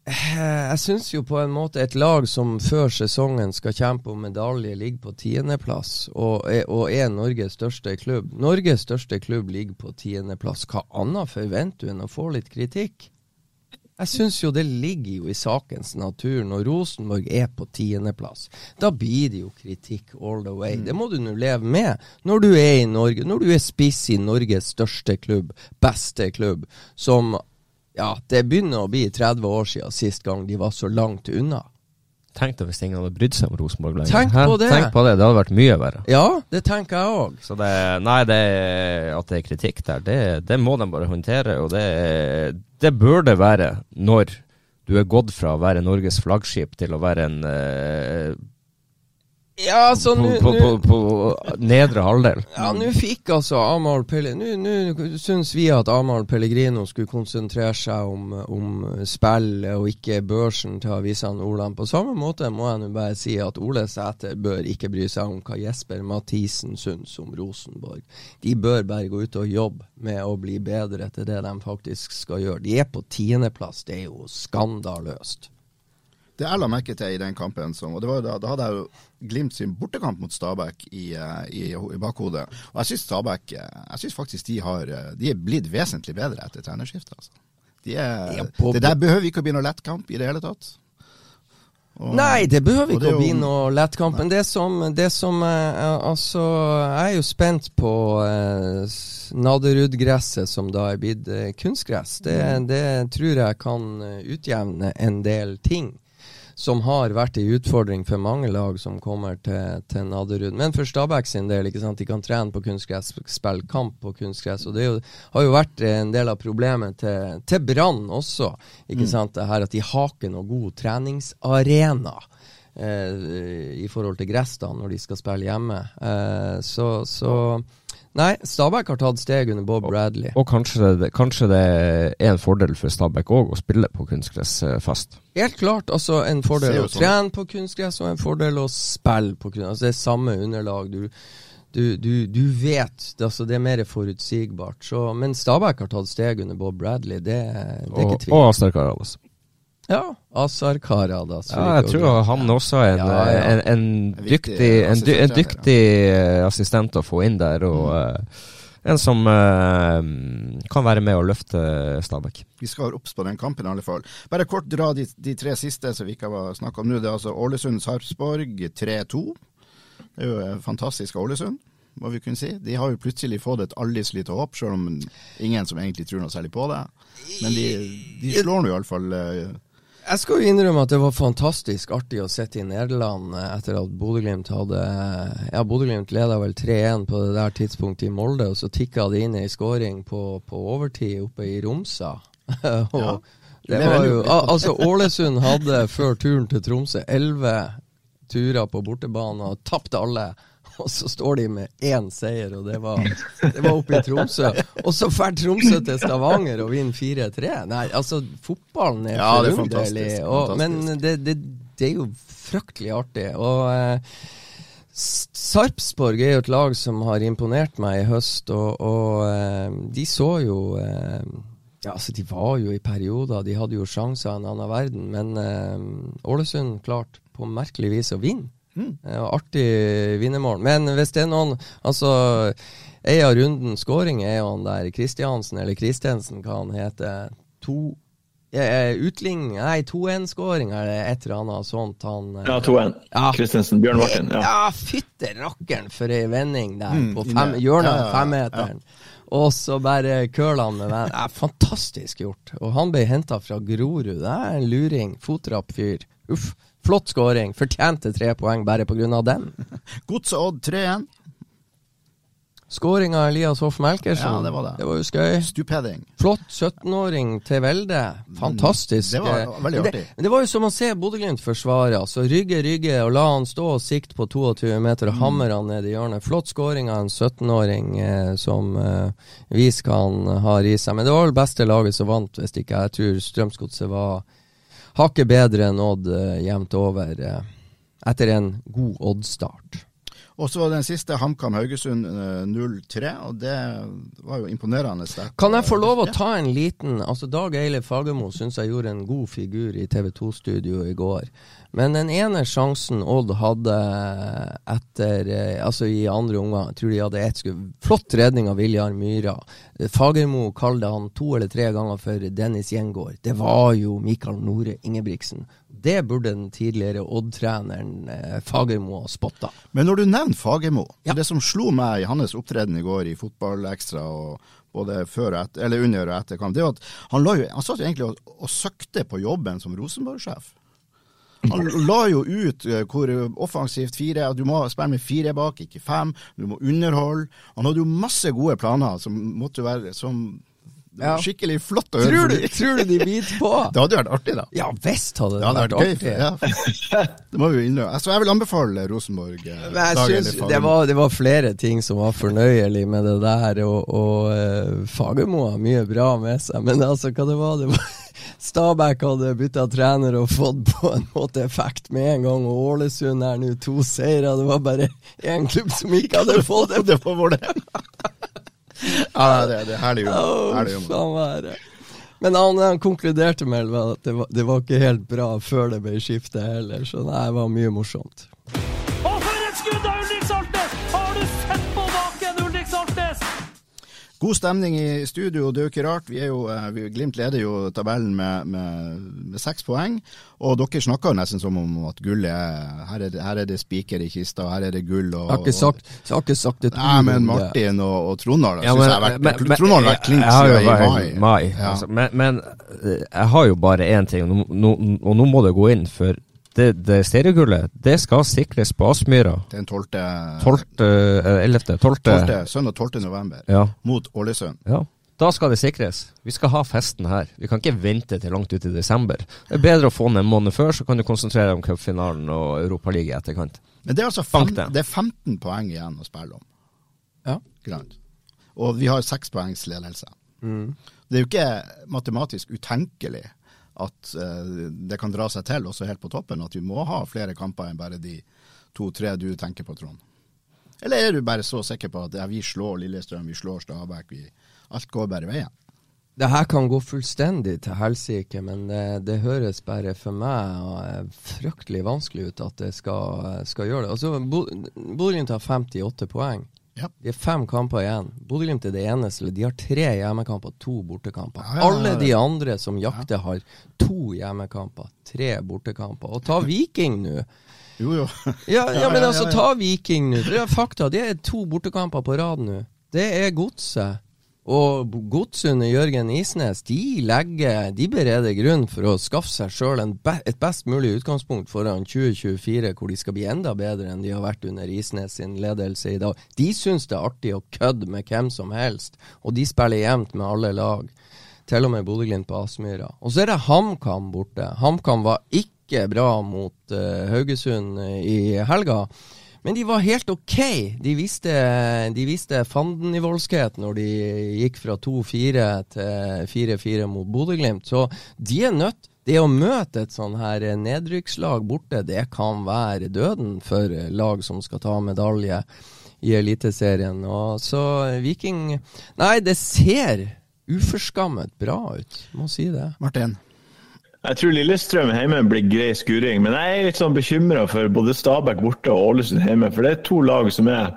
eh, jeg syns jo på en måte et lag som før sesongen skal kjempe om medalje, ligger på tiendeplass og, er- og er Norges største klubb. Norges største klubb ligger på tiendeplass. Hva annet forventer du enn å få litt kritikk? Jeg syns jo det ligger jo i sakens natur når Rosenborg er på tiendeplass. Da blir det jo kritikk all the way. Det må du nå leve med når du er i Norge, når du er spiss i Norges største klubb, beste klubb, som Ja, det begynner å bli 30 år siden sist gang de var så langt unna. Tenk deg hvis ingen hadde brydd seg om Rosenborg lenger. Tenk på det. Tenk på det, det hadde vært mye verre. Ja, det tenker jeg òg. Så det, nei, det, at det er kritikk der, det, det må de bare håndtere. Og det, det bør det være når du er gått fra å være Norges flaggskip til å være en eh, Ja, så på, nå på, på, nå- på nedre halvdel. Ja, nå fikk altså Amahl Pellegrino Nå nå syns vi at Amahl Pellegrino skulle konsentrere seg om, om spillet og ikke børsen til avisene Olan. På samme måte må jeg nå bare si at Ole Sæter bør ikke bry seg om hva Jesper Mathisen syns om Rosenborg. De bør bare gå ut og jobbe med å bli bedre til det de faktisk skal gjøre. De er på tiendeplass. Det er jo skandaløst. Det jeg la merke til i den kampen, som, og det var, da, da hadde jeg jo Glimt sin bortekamp mot Stabæk i, eh, i, i bakhodet. Og jeg syns Stabæk eh, Jeg synes faktisk de har eh, De er blitt vesentlig bedre etter trenerskiftet. Altså. De er, på- det der behøver ikke å bli noe lettkamp i det hele tatt. Og- Nei, det behøver ikke det å bli noe lettkamp. Men det som, det som Altså, jeg er jo spent på eh, Naderud-gresset, som da er blitt kunstgress. Det, Mm. det tror jeg kan utjevne en del ting. Som har vært en utfordring for mange lag som kommer til, til Naderud. Men for Stabæk sin del, ikke sant? de kan trene på kunstgress, spille kamp på kunstgress. Og det jo, har jo vært en del av problemet til, til Brann også. Ikke Mm. sant? Det her at de har ikke noe god treningsarena eh, i forhold til gress da, når de skal spille hjemme. Eh, så, så Nei, Stabæk har tatt steg under Bob Bradley. Og kanskje det, kanskje det er en fordel for Stabæk òg å spille på kunstgress fast. Helt klart. altså En fordel å trene på kunstgress, og en fordel å spille på kunstgress. Altså, det er samme underlag. Du, du, du, du vet. Det, altså, det er mer forutsigbart. Så, men Stabæk har tatt steg under Bob Bradley. Det, det er Og, ikke tvil. og Astar Karadas. Ja. Azar Karadas. Ja, jeg tror han også er en, Ja, ja. en, en, En dyktig, en, en dyktig eh, assistent å få inn der, og eh, en som uh, kan være med å løfte Stabæk. Vi skal være obs på den kampen i alle fall. Bare kort dra de, de tre siste som vi ikke har snakka om nå. Det er altså Ålesund-Sarpsborg 3-2. Det er jo fantastisk av Ålesund, må vi kunne si. De har jo plutselig fått et aldri så lite håp, selv om ingen som egentlig tror noe særlig på det. Men de, de slår nå iallfall Jeg skal jo innrømme at det var fantastisk artig å sitte i Nederland eh, etter at Bodø-Glimt hadde Ja, Bodø-Glimt leda vel 3-1 på det der tidspunktet i Molde, og så tikka det inn ei skåring på, på overtid oppe i Romsa. og Ja. det var jo- Altså, Ålesund hadde før turen til Tromsø elleve turer på bortebane og tapte alle. Og så står de med én seier, og det var, det var oppe i Tromsø. Og så drar Tromsø til Stavanger og vinner 4-3. Nei, altså, fotballen er Ja, det er forunderlig. Men det, det, det er jo fryktelig artig. Og eh, Sarpsborg er jo et lag som har imponert meg i høst, og, og eh, de så jo eh, Ja, altså, de var jo i perioder, de hadde jo sjanser i en annen verden, men eh, Ålesund klarte på merkelig vis å vinne. Eh, og artig vinnermål. Men hvis det er noen Altså, ei av rundens skåring er jo han der Kristiansen, eller Kristensen, hva han heter. To eh, Utligning Nei, 2-1-skåring eller et eller annet sånt. Han eh, Ja, 2-1. Ja. Kristensen. Bjørn Martin. Ja. ja, fytte rakkeren for ei vending der Mm, på fem, hjørnet av ja, ja, femmeteren. Og så bare køla han med venn. Ja, fantastisk gjort. Og han ble henta fra Grorud. Det er en luring. Fotrapp fyr. Uff. Flott skåring. Fortjente tre poeng bare av den. Godset Odd 3-1. Skåring av Elias Hoff Melkersen. Ja, det var det. Det var jo skøy. Stupheading. Flott 17-åring til velde. Fantastisk. Det var veldig artig. Det, det var jo som å se Bodø-Glimt forsvare. Altså, rygge, rygge og la han stå og sikte på 22 meter og Mm. hamre han ned i hjørnet. Flott skåring av en 17-åring eh, som eh, Visk han har i seg. Men det var vel beste laget som vant, hvis ikke jeg tror Strømsgodset var hakket bedre enn Odd eh, jevnt over eh, etter en god Odd-start. Og så den siste HamKam Haugesund eh, 0-3, og det var jo imponerende sterkt. Kan jeg få lov å ta en liten Altså Dag Eile Fagermo syns jeg gjorde en god figur i TV 2-studio i går. Men den ene sjansen Odd hadde etter eh, Altså i andre omgang, jeg tror de hadde ett skudd. Flott redning av Viljar Myra. Fagermo kalte han to eller tre ganger for Dennis Gjengård. Det var jo Mikael Nore Ingebrigtsen. Det burde den tidligere Odd-treneren eh, Fagermo ha spotta. Men når du nevner Fagermo, det som slo meg i hans opptreden i går i Fotballekstra, både før og etter, eller under og etter kamp, det var at han, jo, han satt jo egentlig og, og søkte på jobben som Rosenborg-sjef. Han la jo ut eh, hvor offensivt fire Du må spille med fire bak, ikke fem. Du må underholde. Han hadde jo masse gode planer som måtte være som Ja. Skikkelig flott å høre. Tror du, tror du de biter på? Det hadde vært artig, da. Ja visst hadde det, Det hadde vært vært gøy. artig. Ja. Det må vi jo innrømme. Altså, jeg vil anbefale Rosenborg. eh, jeg synes det var, det var flere ting som var fornøyelig med det der, og, og eh, Fagermo har mye bra med seg. Men altså, hva det var det? var Stabæk hadde bytta trener og fått på en måte effekt med en gang, og Ålesund er nå to seire. Det var bare én klubb som ikke hadde fått det. det var vår det. Ja, det, det er herlig faen være. Men han, han konkluderte med at det var, det var ikke helt bra før det ble skiftet heller, så det var mye morsomt. God stemning i studio, det er jo ikke rart. Vi er jo, eh, vi, Glimt leder jo tabellen med, med, med seks poeng. Og dere snakker jo nesten som om at gullet er Her er det, her er det spiker i kista, her er det gull og Jeg har ikke sagt, jeg har ikke sagt et Nei, men. Martin og, og Trondal Ja, synes jeg har vært, Trondal har vært klink siden i mai. mai Ja. altså, men, men eh, jeg har jo bare én ting, og nå, nå, og nå må det gå inn. For det, det seriegullet det skal sikres på Aspmyra Den 12. 12. eh, 11. 12. 12. Søndag 12. november Ja. mot Ålesund. Ja. Da skal det sikres. Vi skal ha festen her. Vi kan ikke vente til langt ut i desember. Det er bedre å få den en måned før, så kan du konsentrere deg om cupfinalen og Europaligaen i etterkant. Men det er altså fem, det. det er 15 poeng igjen å spille om. Ja. Ikke? Og vi har seks poengs ledelse. Mm. Det er jo ikke matematisk utenkelig at eh, det kan dra seg til, også helt på toppen, at vi må ha flere kamper enn bare de to-tre du tenker på, Trond. Eller er du bare så sikker på at ja, vi slår Lillestrøm, vi slår Stabæk, vi, alt går bare veien? Det her kan gå fullstendig til helsike, men det, det høres bare for meg eh, fryktelig vanskelig ut at det skal, skal gjøre det. Altså, Bo- Bodø-Glimt har 58 poeng. Ja. De har fem kamper igjen. Bodø-Glimt er det eneste. De har tre hjemmekamper, to bortekamper. Ja, ja, Alle de andre som jakter, har to hjemmekamper, tre bortekamper. Og ta Viking nå. Jo, jo. Ja, men altså, ta Viking nå. Det er fakta. Det er to bortekamper på rad nå. Det er godset. Og Godsundet Jørgen Isnes, de legger De bereder grunn for å skaffe seg sjøl et best mulig utgangspunkt foran 2024, hvor de skal bli enda bedre enn de har vært under Isnes sin ledelse i dag. De syns det er artig å kødde med hvem som helst, og de spiller jevnt med alle lag. Til og med Bodø-Glimt på Aspmyra. Og så er det HamKam borte. HamKam var ikke bra mot uh, Haugesund eh, i helga. Men de var helt ok. De viste, de viste fandenivoldskhet når de gikk fra 2-4 til 4-4 mot Bodø-Glimt. Så de er nødt det å møte et sånn her nedrykkslag borte, det kan være døden for lag som skal ta medalje i Eliteserien. Og så Viking Nei, det ser uforskammet bra ut, må si det. Martin? Jeg tror Lillestrøm hjemme blir grei skuring, men jeg er litt sånn bekymra for både Stabæk borte og Ålesund hjemme. For det er to lag som er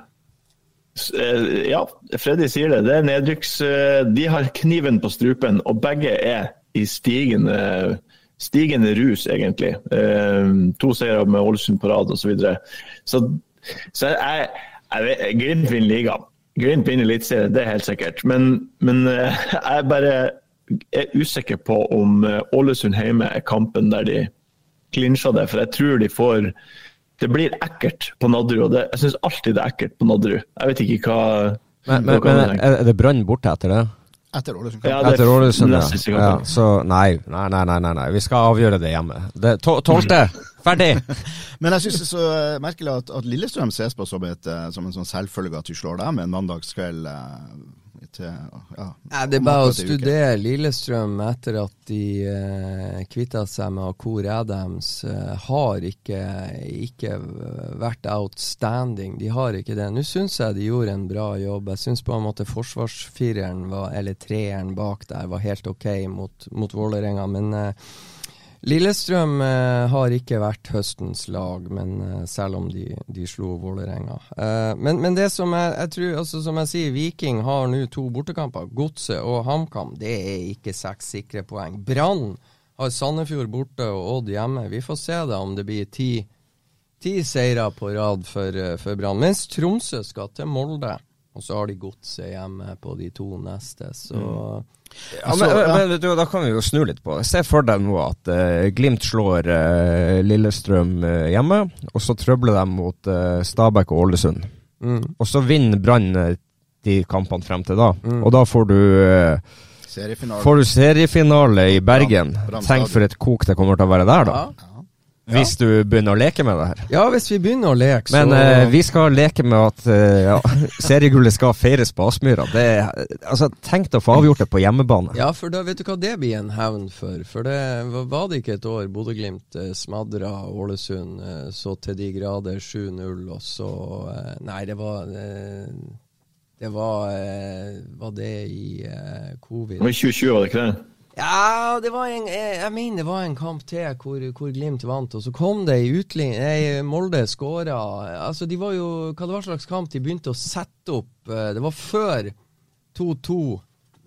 eh, Ja, Freddy sier det. Det er nedrykks... Eh, de har kniven på strupen, og begge er i stigende, stigende rus, egentlig. Eh, to seire med Ålesund på rad osv. Så, videre. så så jeg, jeg vet, Glimt vinner ligaen. Glimt vinner Eliteserien, det er helt sikkert. Men, men jeg bare er usikker på om eh, Ålesund hjemme er kampen der de klinsjer det. For jeg tror de får Det blir ekkelt på Nadderud. og det, Jeg syns alltid det er ekkelt på Nadderud. Jeg vet ikke hva Men, men, men er det Brann borte etter det? Etter Ålesund. Ja, det Etter Ålesund, ja. ja. Så nei, nei, nei, nei, nei, nei. Vi skal avgjøre det hjemme. Det, to, tolvte! Ferdig! Men jeg syns det er så eh, merkelig at, at Lillestrøm ses på som, et, eh, som en sånn selvfølge at vi slår dem en mandagskveld. Eh, Til, ja, Ja, det er bare å studere Lillestrøm etter at de uh, kvitta seg med Akor Adams. eh, har ikke, ikke vært outstanding. De har ikke det. Nå syns jeg de gjorde en bra jobb. Jeg syns på en måte forsvarsfireren, var, eller treeren bak der, var helt ok mot, mot Vålerenga. Men eh, Lillestrøm eh, har ikke vært høstens lag, men eh, selv om de, de slo Vålerenga. Eh, men, men det som jeg, jeg tror, altså som jeg sier, Viking har nå to bortekamper. Godset og HamKam. Det er ikke seks sikre poeng. Brann har Sandefjord borte og Odd hjemme. Vi får se da om det blir ti, ti seire på rad for, for Brann. Mens Tromsø skal til Molde. Og så har de Godset hjemme på de to neste, så Ja, men, men vet du, Da kan vi jo snu litt på det. Se for deg nå at uh, Glimt slår uh, Lillestrøm uh, hjemme, og så trøbler de mot Stabæk og Ålesund. mm. Og så vinner Brann de kampene frem til da, og da får du Seriefinale. Får du seriefinale i Bergen. Bram Tenk for et kok det kommer til å være der, da. ja. Hvis du begynner å leke med det her. ja, hvis vi begynner å leke, Men så eh, vi skal leke med at eh, ja, seriegullet skal feires på Aspmyra. Altså, tenk deg å få avgjort det på hjemmebane. Ja, for da vet du hva det blir en hevn for. For det var- det ikke et år Bodø-Glimt eh, smadra Ålesund eh, så til de grader 7-0, og så eh, Nei, det var Det var Var det i covid? Det var i 2020, var det ikke det? Ja, det var en, jeg, jeg mener det var en kamp til hvor, hvor Glimt vant, og så kom det ei utligning Nei, Molde skåra. Altså, de var jo Hva det var slags kamp de begynte å sette opp? eh, Det var før 2-2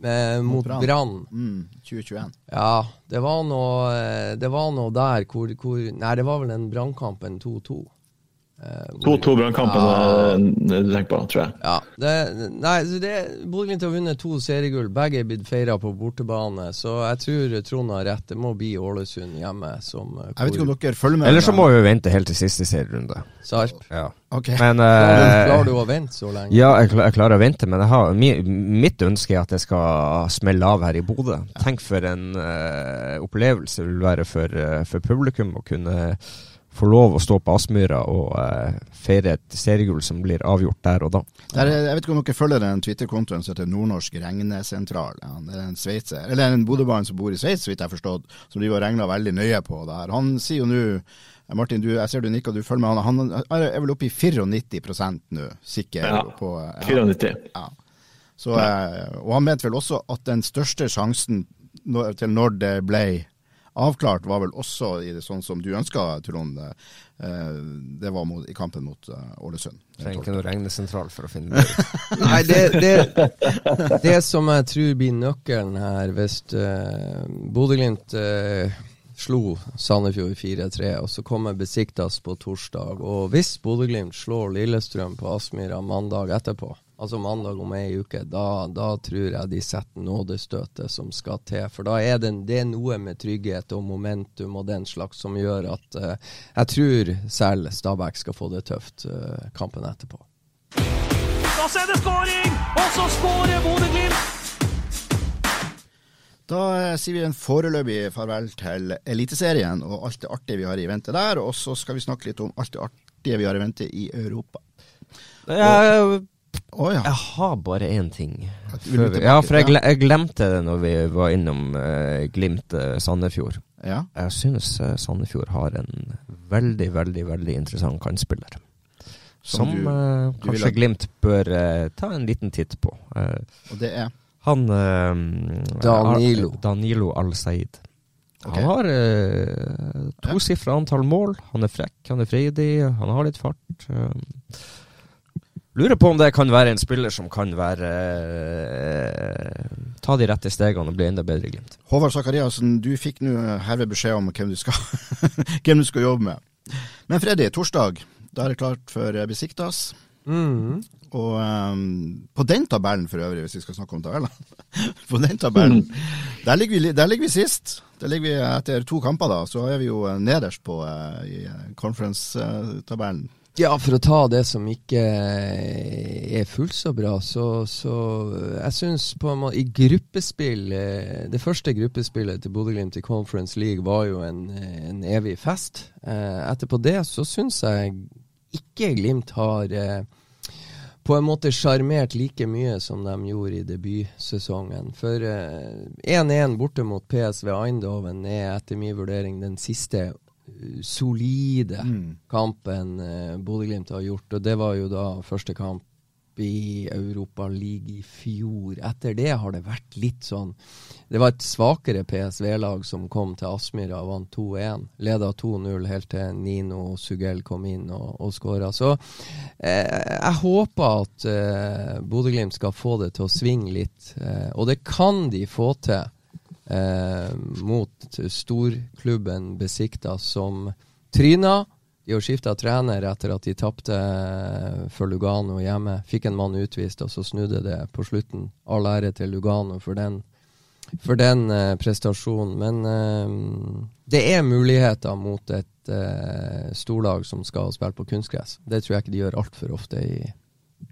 eh, mot Brann. Brann. Mm, 2021. Ja, det var noe, eh, det var noe der hvor, hvor Nei, det var vel den brannkampen 2-2. Eh, hvor- 2-2 brannkampen Ja. eh, du tenker på, tror jeg. Ja. Det, nei, så det Bodø-Glimt har vunnet to seriegull. Begge er blitt feira på bortebane. Så jeg tror Trond har rett. Det må bli Ålesund hjemme som eh, Jeg vet ikke om dere følger med? Eller så må vi vente helt til siste serierunde. Sarp. Ja. Ok. Men eh, klarer du å vente så lenge? Ja, jeg, jeg klarer å vente, men jeg har, mi, mitt ønske er at det skal smelle av her i Bodø. Tenk for en uh, opplevelse det vil være for, uh, for publikum å kunne få lov å stå på Aspmyra og eh, feire et seriegull som blir avgjort der og da. Der, er- jeg vet ikke om dere følger den Twitter-kontoen som heter Nordnorsk regnesentral. Ja, det er en sveitser, eller en bodøbarn som bor i Sveits, så vidt jeg har forstått, som driver og regner veldig nøye på det her. Han sier jo nå Martin, du, jeg ser du nikker, du følger med. Han, han er vel oppe i 94 nå, sikker Ja, på ja. 94. Ja. Så, eh, og han mente vel også at den største sjansen til når det ble avklart, var vel også i det sånn som du ønska, Trond. Eh, det var mot, i kampen mot eh, Ålesund. Trenger ikke noe regnesentral for å finne det ut. Nei, det, det, det som jeg tror blir nøkkelen her, hvis uh, Bodø-Glimt uh, slo Sandefjord 4-3, og så kommer Besiktas på torsdag, og hvis Bodø-Glimt slår Lillestrøm på Aspmyra mandag etterpå, altså mandag om ei uke, da, da tror jeg de setter nådestøtet som skal til. For da er det, det er noe med trygghet og momentum og den slags som gjør at uh, jeg tror selv Stabæk skal få det tøft uh, kampen etterpå. Da ser det skåring, og så skårer Bodø-Glimt! Da eh, sier vi en foreløpig farvel til Eliteserien og alt det artige vi har i vente der. Og så skal vi snakke litt om alt det artige vi har i vente i Europa. Jeg, Å ja. jeg har bare én ting. Du? Ja, for jeg, jeg glemte det når vi var innom uh, Glimt eh, Sandefjord. Ja. Jeg synes uh, Sandefjord har en veldig, veldig veldig interessant kantspiller. Som Som, du- eh, du kanskje Glimt bør eh, ta en liten titt på. Eh, Og det er han eh, Danilo. Danilo Al-Said. Okay. Han har uh, tosifra antall mål. Han er frekk, han er freidig, han har litt fart. eh. Lurer på om det kan være en spiller som kan være eh, Ta de rette stegene og bli enda bedre i Glimt. Håvard Sakariassen, du fikk nå herved beskjed om hvem du skal, hvem du skal jobbe med. Men Freddy, torsdag, da er det klart for eh, Besiktas. Mm. Og um, på den tabellen for øvrig, hvis vi skal snakke om tabellen På den tabellen, der ligger, vi, der ligger vi sist. Der ligger vi etter to kamper, da. Så er vi jo eh, nederst på uh, i eh, conference-tabellen. Ja, for å ta det som ikke er fullt så bra, så, så jeg syns på en måte I gruppespill eh, Det første gruppespillet til Bodø-Glimt i Conference League var jo en, en evig fest. Eh, Etterpå det så syns jeg ikke Glimt har eh, på en måte sjarmert like mye som de gjorde i debutsesongen. For eh, 1-1 borte mot PSV Eindhoven er etter min vurdering den siste solide kampen eh, Bodø-Glimt har gjort. Og det var jo da første kamp i Europa League i fjor. Etter det har det vært litt sånn Det var et svakere PSV-lag som kom til Aspmyra og vant 2-1. Leda 2-0 helt til Nino Sugell kom inn og, og skåra. Så eh, jeg håper at eh, Bodø-Glimt skal få det til å svinge litt. Eh, og det kan de få til eh, mot storklubben Besikta, som tryna. De har skifta trener etter at de tapte for Lugano hjemme. Fikk en mann utvist, og så snudde det på slutten. All ære til Lugano for den, for den eh, prestasjonen. Men eh, det er muligheter mot et eh, storlag som skal spille på kunstgress. Det tror jeg ikke de gjør altfor ofte i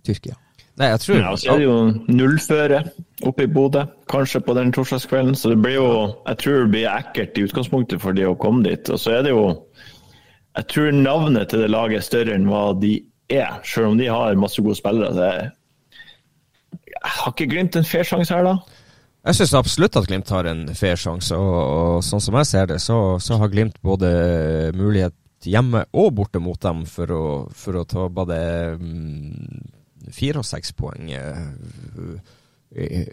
Tyrkia. Nei, jeg tror Ja, så er det jo nullføre oppe i Bodø, kanskje på den torsdagskvelden. Så det blir jo Jeg tror det blir ekkelt i utgangspunktet for de å komme dit. Og så er det jo Jeg tror navnet til det laget er større enn hva de er, selv om de har masse gode spillere. Så jeg, har ikke Glimt en fair sjanse her, da? Jeg syns absolutt at Glimt har en fair sjanse, og, og sånn som jeg ser det, så, så har Glimt både mulighet hjemme og borte mot dem for å, for å ta både mm, fire og seks poeng eh,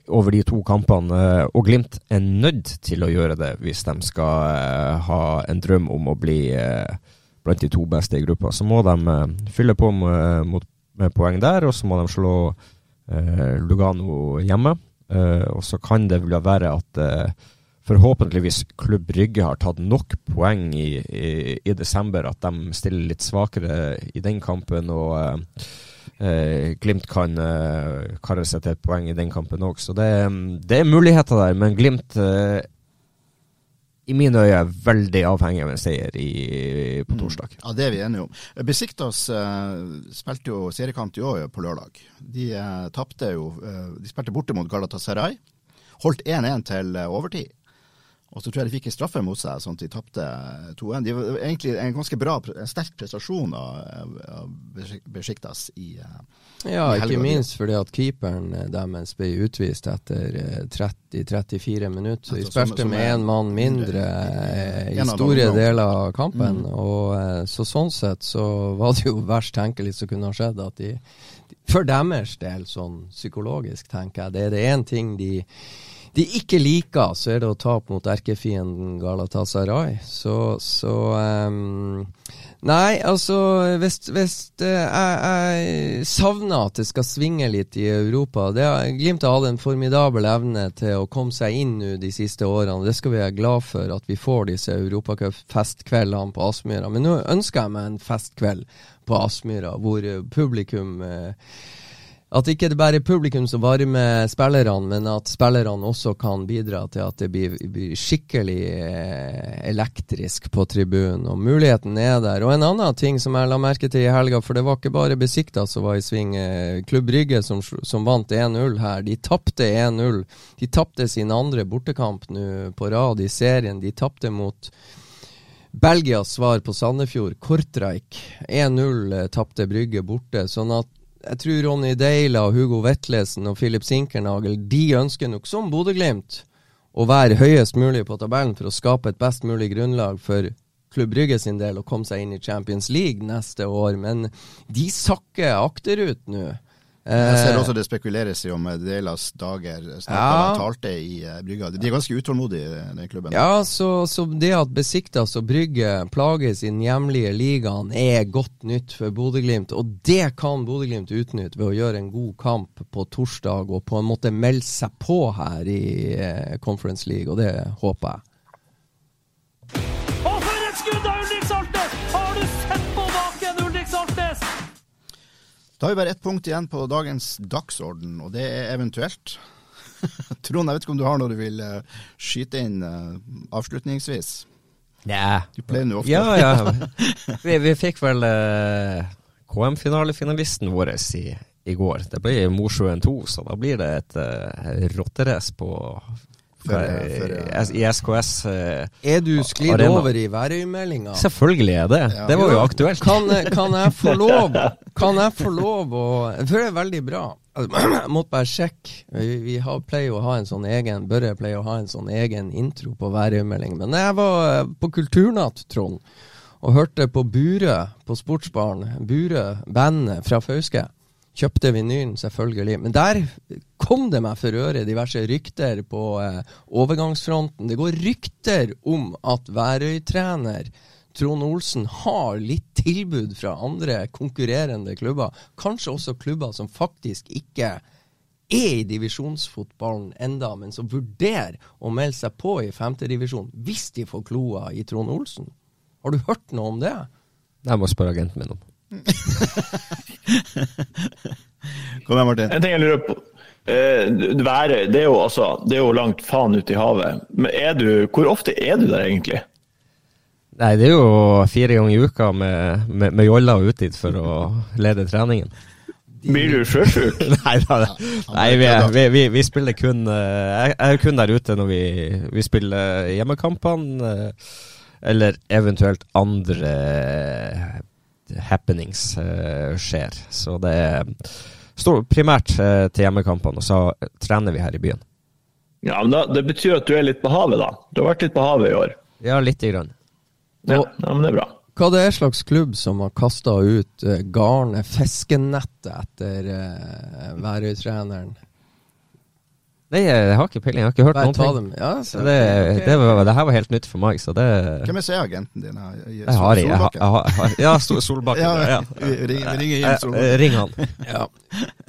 over de to kampene. eh, Og Glimt er nødt til å gjøre det hvis de skal eh, ha en drøm om å bli eh, blant de to beste i gruppa. Så må de eh, fylle på med, poeng der, og så må de slå eh, Lugano hjemme. Eh, og så kan det vel være at eh, forhåpentligvis Klubb Rygge har tatt nok poeng i, i, i desember, at de stiller litt svakere i den kampen. og eh, Glimt kan eh, karre seg til et poeng i den kampen òg. Så det, det er muligheter der, men Glimt eh, i mine øyne er veldig avhengig av en seier i, på torsdag. Ja, Det er vi enige om. Besiktas eh, spilte jo seriekamp i år på lørdag. De eh, tapte jo eh, De spilte borte mot Galatasaray. Holdt 1-1 til eh, overtid. Og så tror jeg de fikk en straffe mot seg, sånn at de tapte 2-1. Det var egentlig en ganske bra, en sterk prestasjon av, Besiktas i eh, Ja, i ikke minst fordi at keeperen eh, deres ble utvist etter eh, 30-34 minutter. Så de spilte med én mann mindre eh, i store deler av kampen. Mm. Og eh, Så sånn sett så var det jo verst tenkelig som kunne ha skjedd at de For deres del, sånn psykologisk, tenker jeg, det er det én ting de de ikke liker, så er det å tape mot erkefienden Galatasaray. Så, så um, Nei, altså Hvis, hvis eh, jeg, jeg savner at det skal svinge litt i Europa det Glimt har hatt en formidabel evne til å komme seg inn nå de siste årene. Det skal vi være glad for, at vi får disse europacupfestkveldene på Aspmyra. Men nå ønsker jeg meg en festkveld på Aspmyra, hvor publikum eh, at ikke det bare er publikum som varmer spillerne, men at spillerne også kan bidra til at det blir, blir skikkelig eh, elektrisk på tribunen. Og muligheten er der. Og en annen ting som jeg la merke til i helga, for det var ikke bare Besikta som var i sving. eh, Klubb Brygge som, som vant 1-0 her, de tapte 1-0. De tapte sin andre bortekamp nå på rad i serien. De tapte mot Belgias svar på Sandefjord, Kortreik. 1-0 eh, tapte Brygge borte. Sånn at jeg tror Ronny Deila, Hugo Vetlesen og Philip Sinkernagel de ønsker nok som Bodø-Glimt å være høyest mulig på tabellen for å skape et best mulig grunnlag for Klubb Brygge sin del å komme seg inn i Champions League neste år. Men de sakker akterut nå. Jeg ser Eh, også det spekuleres i om Delas dager Ja. talte i eh, brygga. De er ganske utålmodige, den klubben. Ja, så, så det at Besiktas og Brygge plages i den hjemlige ligaen, er godt nytt for Bodø-Glimt. Og det kan Bodø-Glimt utnytte ved å gjøre en god kamp på torsdag og på en måte melde seg på her i eh, Conference League, og det håper jeg. Da har vi bare ett punkt igjen på dagens dagsorden, og det er eventuelt. Trond, jeg vet ikke om du har noe du vil eh, skyte inn eh, avslutningsvis? Ja. Du pleier nå ofte. Ja, ja. Vi, vi fikk vel uh, KM-finalefinalisten vår i, i går. Det ble Mosjøen 2, så da blir det et uh, rotterace på For, eh, for, eh, i SKS. eh, Er du sklidd Arena. over i værøymeldinga? Selvfølgelig er det. Ja. Det var jo aktuelt. Kan, kan jeg få lov Kan jeg få lov å For det er veldig bra. Jeg måtte bare sjekke. Vi, vi har, pleier å ha en sånn egen Børre pleier å ha en sånn egen intro på værøymelding. Men jeg var eh, på Kulturnatt, Trond, og hørte på Burø på Sportsbaren. Burø, bandet fra Fauske. Kjøpte vinylen, selvfølgelig. Men der kom det meg for øre diverse rykter på eh, overgangsfronten. Det går rykter om at Værøy-trener Trond Olsen har litt tilbud fra andre konkurrerende klubber. Kanskje også klubber som faktisk ikke er i divisjonsfotballen enda, men som vurderer å melde seg på i femtedivisjon hvis de får kloa i Trond Olsen. Har du hørt noe om det? Jeg må spørre agenten min om. Kom igjen, Martin. En ting jeg lurer på. Eh, været, det er jo altså Det er jo langt faen ute i havet. Men er du Hvor ofte er du der egentlig? Nei, det er jo fire ganger i uka med, med, med jolla ut dit for å lede treningen. Blir du sjøsjuk? Nei da. Nei, vi, vi, vi, vi spiller kun eh, Jeg er kun der ute når vi, vi spiller hjemmekampene, eh, eller eventuelt andre happenings eh, skjer. Så det er står primært eh, til hjemmekampene, og så trener vi her i byen. Ja, men da, Det betyr at du er litt på havet, da. Du har vært litt på havet i år. Ja, lite grann. Ja, ja men det er bra. Hva det er slags klubb som har kasta ut uh, garnet, fiskenettet, etter uh, Værøy-treneren? Nei, jeg har ikke peiling. Jeg har ikke hørt Bare noen ta ting. dem. Ja, så, Så det, okay. det, var, det her var helt nytt for meg, så det Hvem er C-agenten din? her? Jeg har, jeg, har, jeg jeg har Ja, Solbakken. Ja, Ja, ring, ring, vi ringer inn Eh, Solbakken. Ring han. Ja.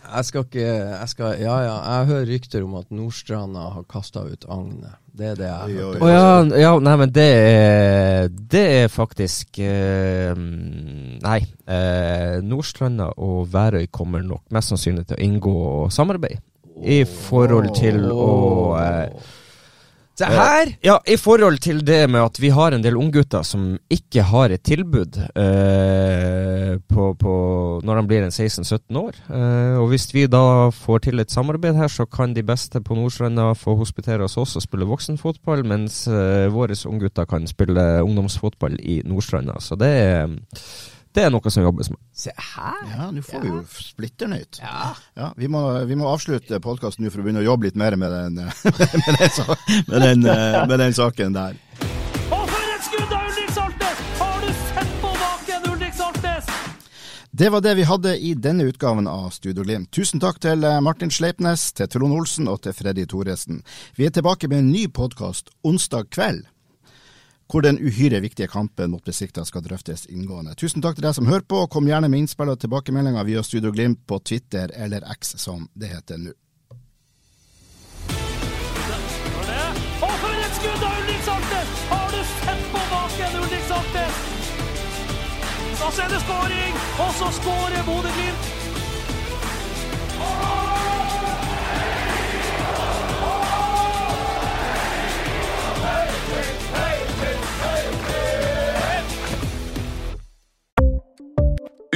Jeg skal ikke jeg skal, Ja ja, jeg hører rykter om at Nordstranda har kasta ut agnet. Det er det jeg har hørt. oi, ja, ja, nei, men det er Det er faktisk uh, Nei. Uh, Nordstranda og Værøy kommer nok mest sannsynlig til å inngå samarbeid. I forhold til å eh, Se her! Ja, i forhold til det med at vi har en del unggutter som ikke har et tilbud eh, på, på når de blir en 16-17 år. Eh, og hvis vi da får til et samarbeid her, så kan de beste på Nordstranda få hospitere hos oss og spille voksenfotball, mens eh, våre unggutter kan spille ungdomsfotball i Nordstranda. Så det er, det er noe som jobbes med. Se her! Ja, nå får vi jo splitter nytt. Ja. vi, må, vi må avslutte podkasten nå for å begynne å jobbe litt mer med den, med den, med den, eh, med den saken der. Og for et skudd av Ulrik Saltnes! Har du sett på baken, Ulrik Saltnes? Det var det vi hadde i denne utgaven av Studio Glimt. Tusen takk til eh, Martin Sleipnes, til Trond Olsen og til Freddy Thoresen. Vi er tilbake med en ny podkast onsdag kveld, hvor den uhyre viktige kampen mot Besikta skal drøftes inngående. Tusen takk til deg som hører på, og kom gjerne med innspill og tilbakemeldinger via Studio Glimt på Twitter eller X, som det heter nå. Og for et skudd av Ulrik! Har du sett på baken, Ulrik Saltnes? Da ser det skåring, og så skårer Bodø-Glimt.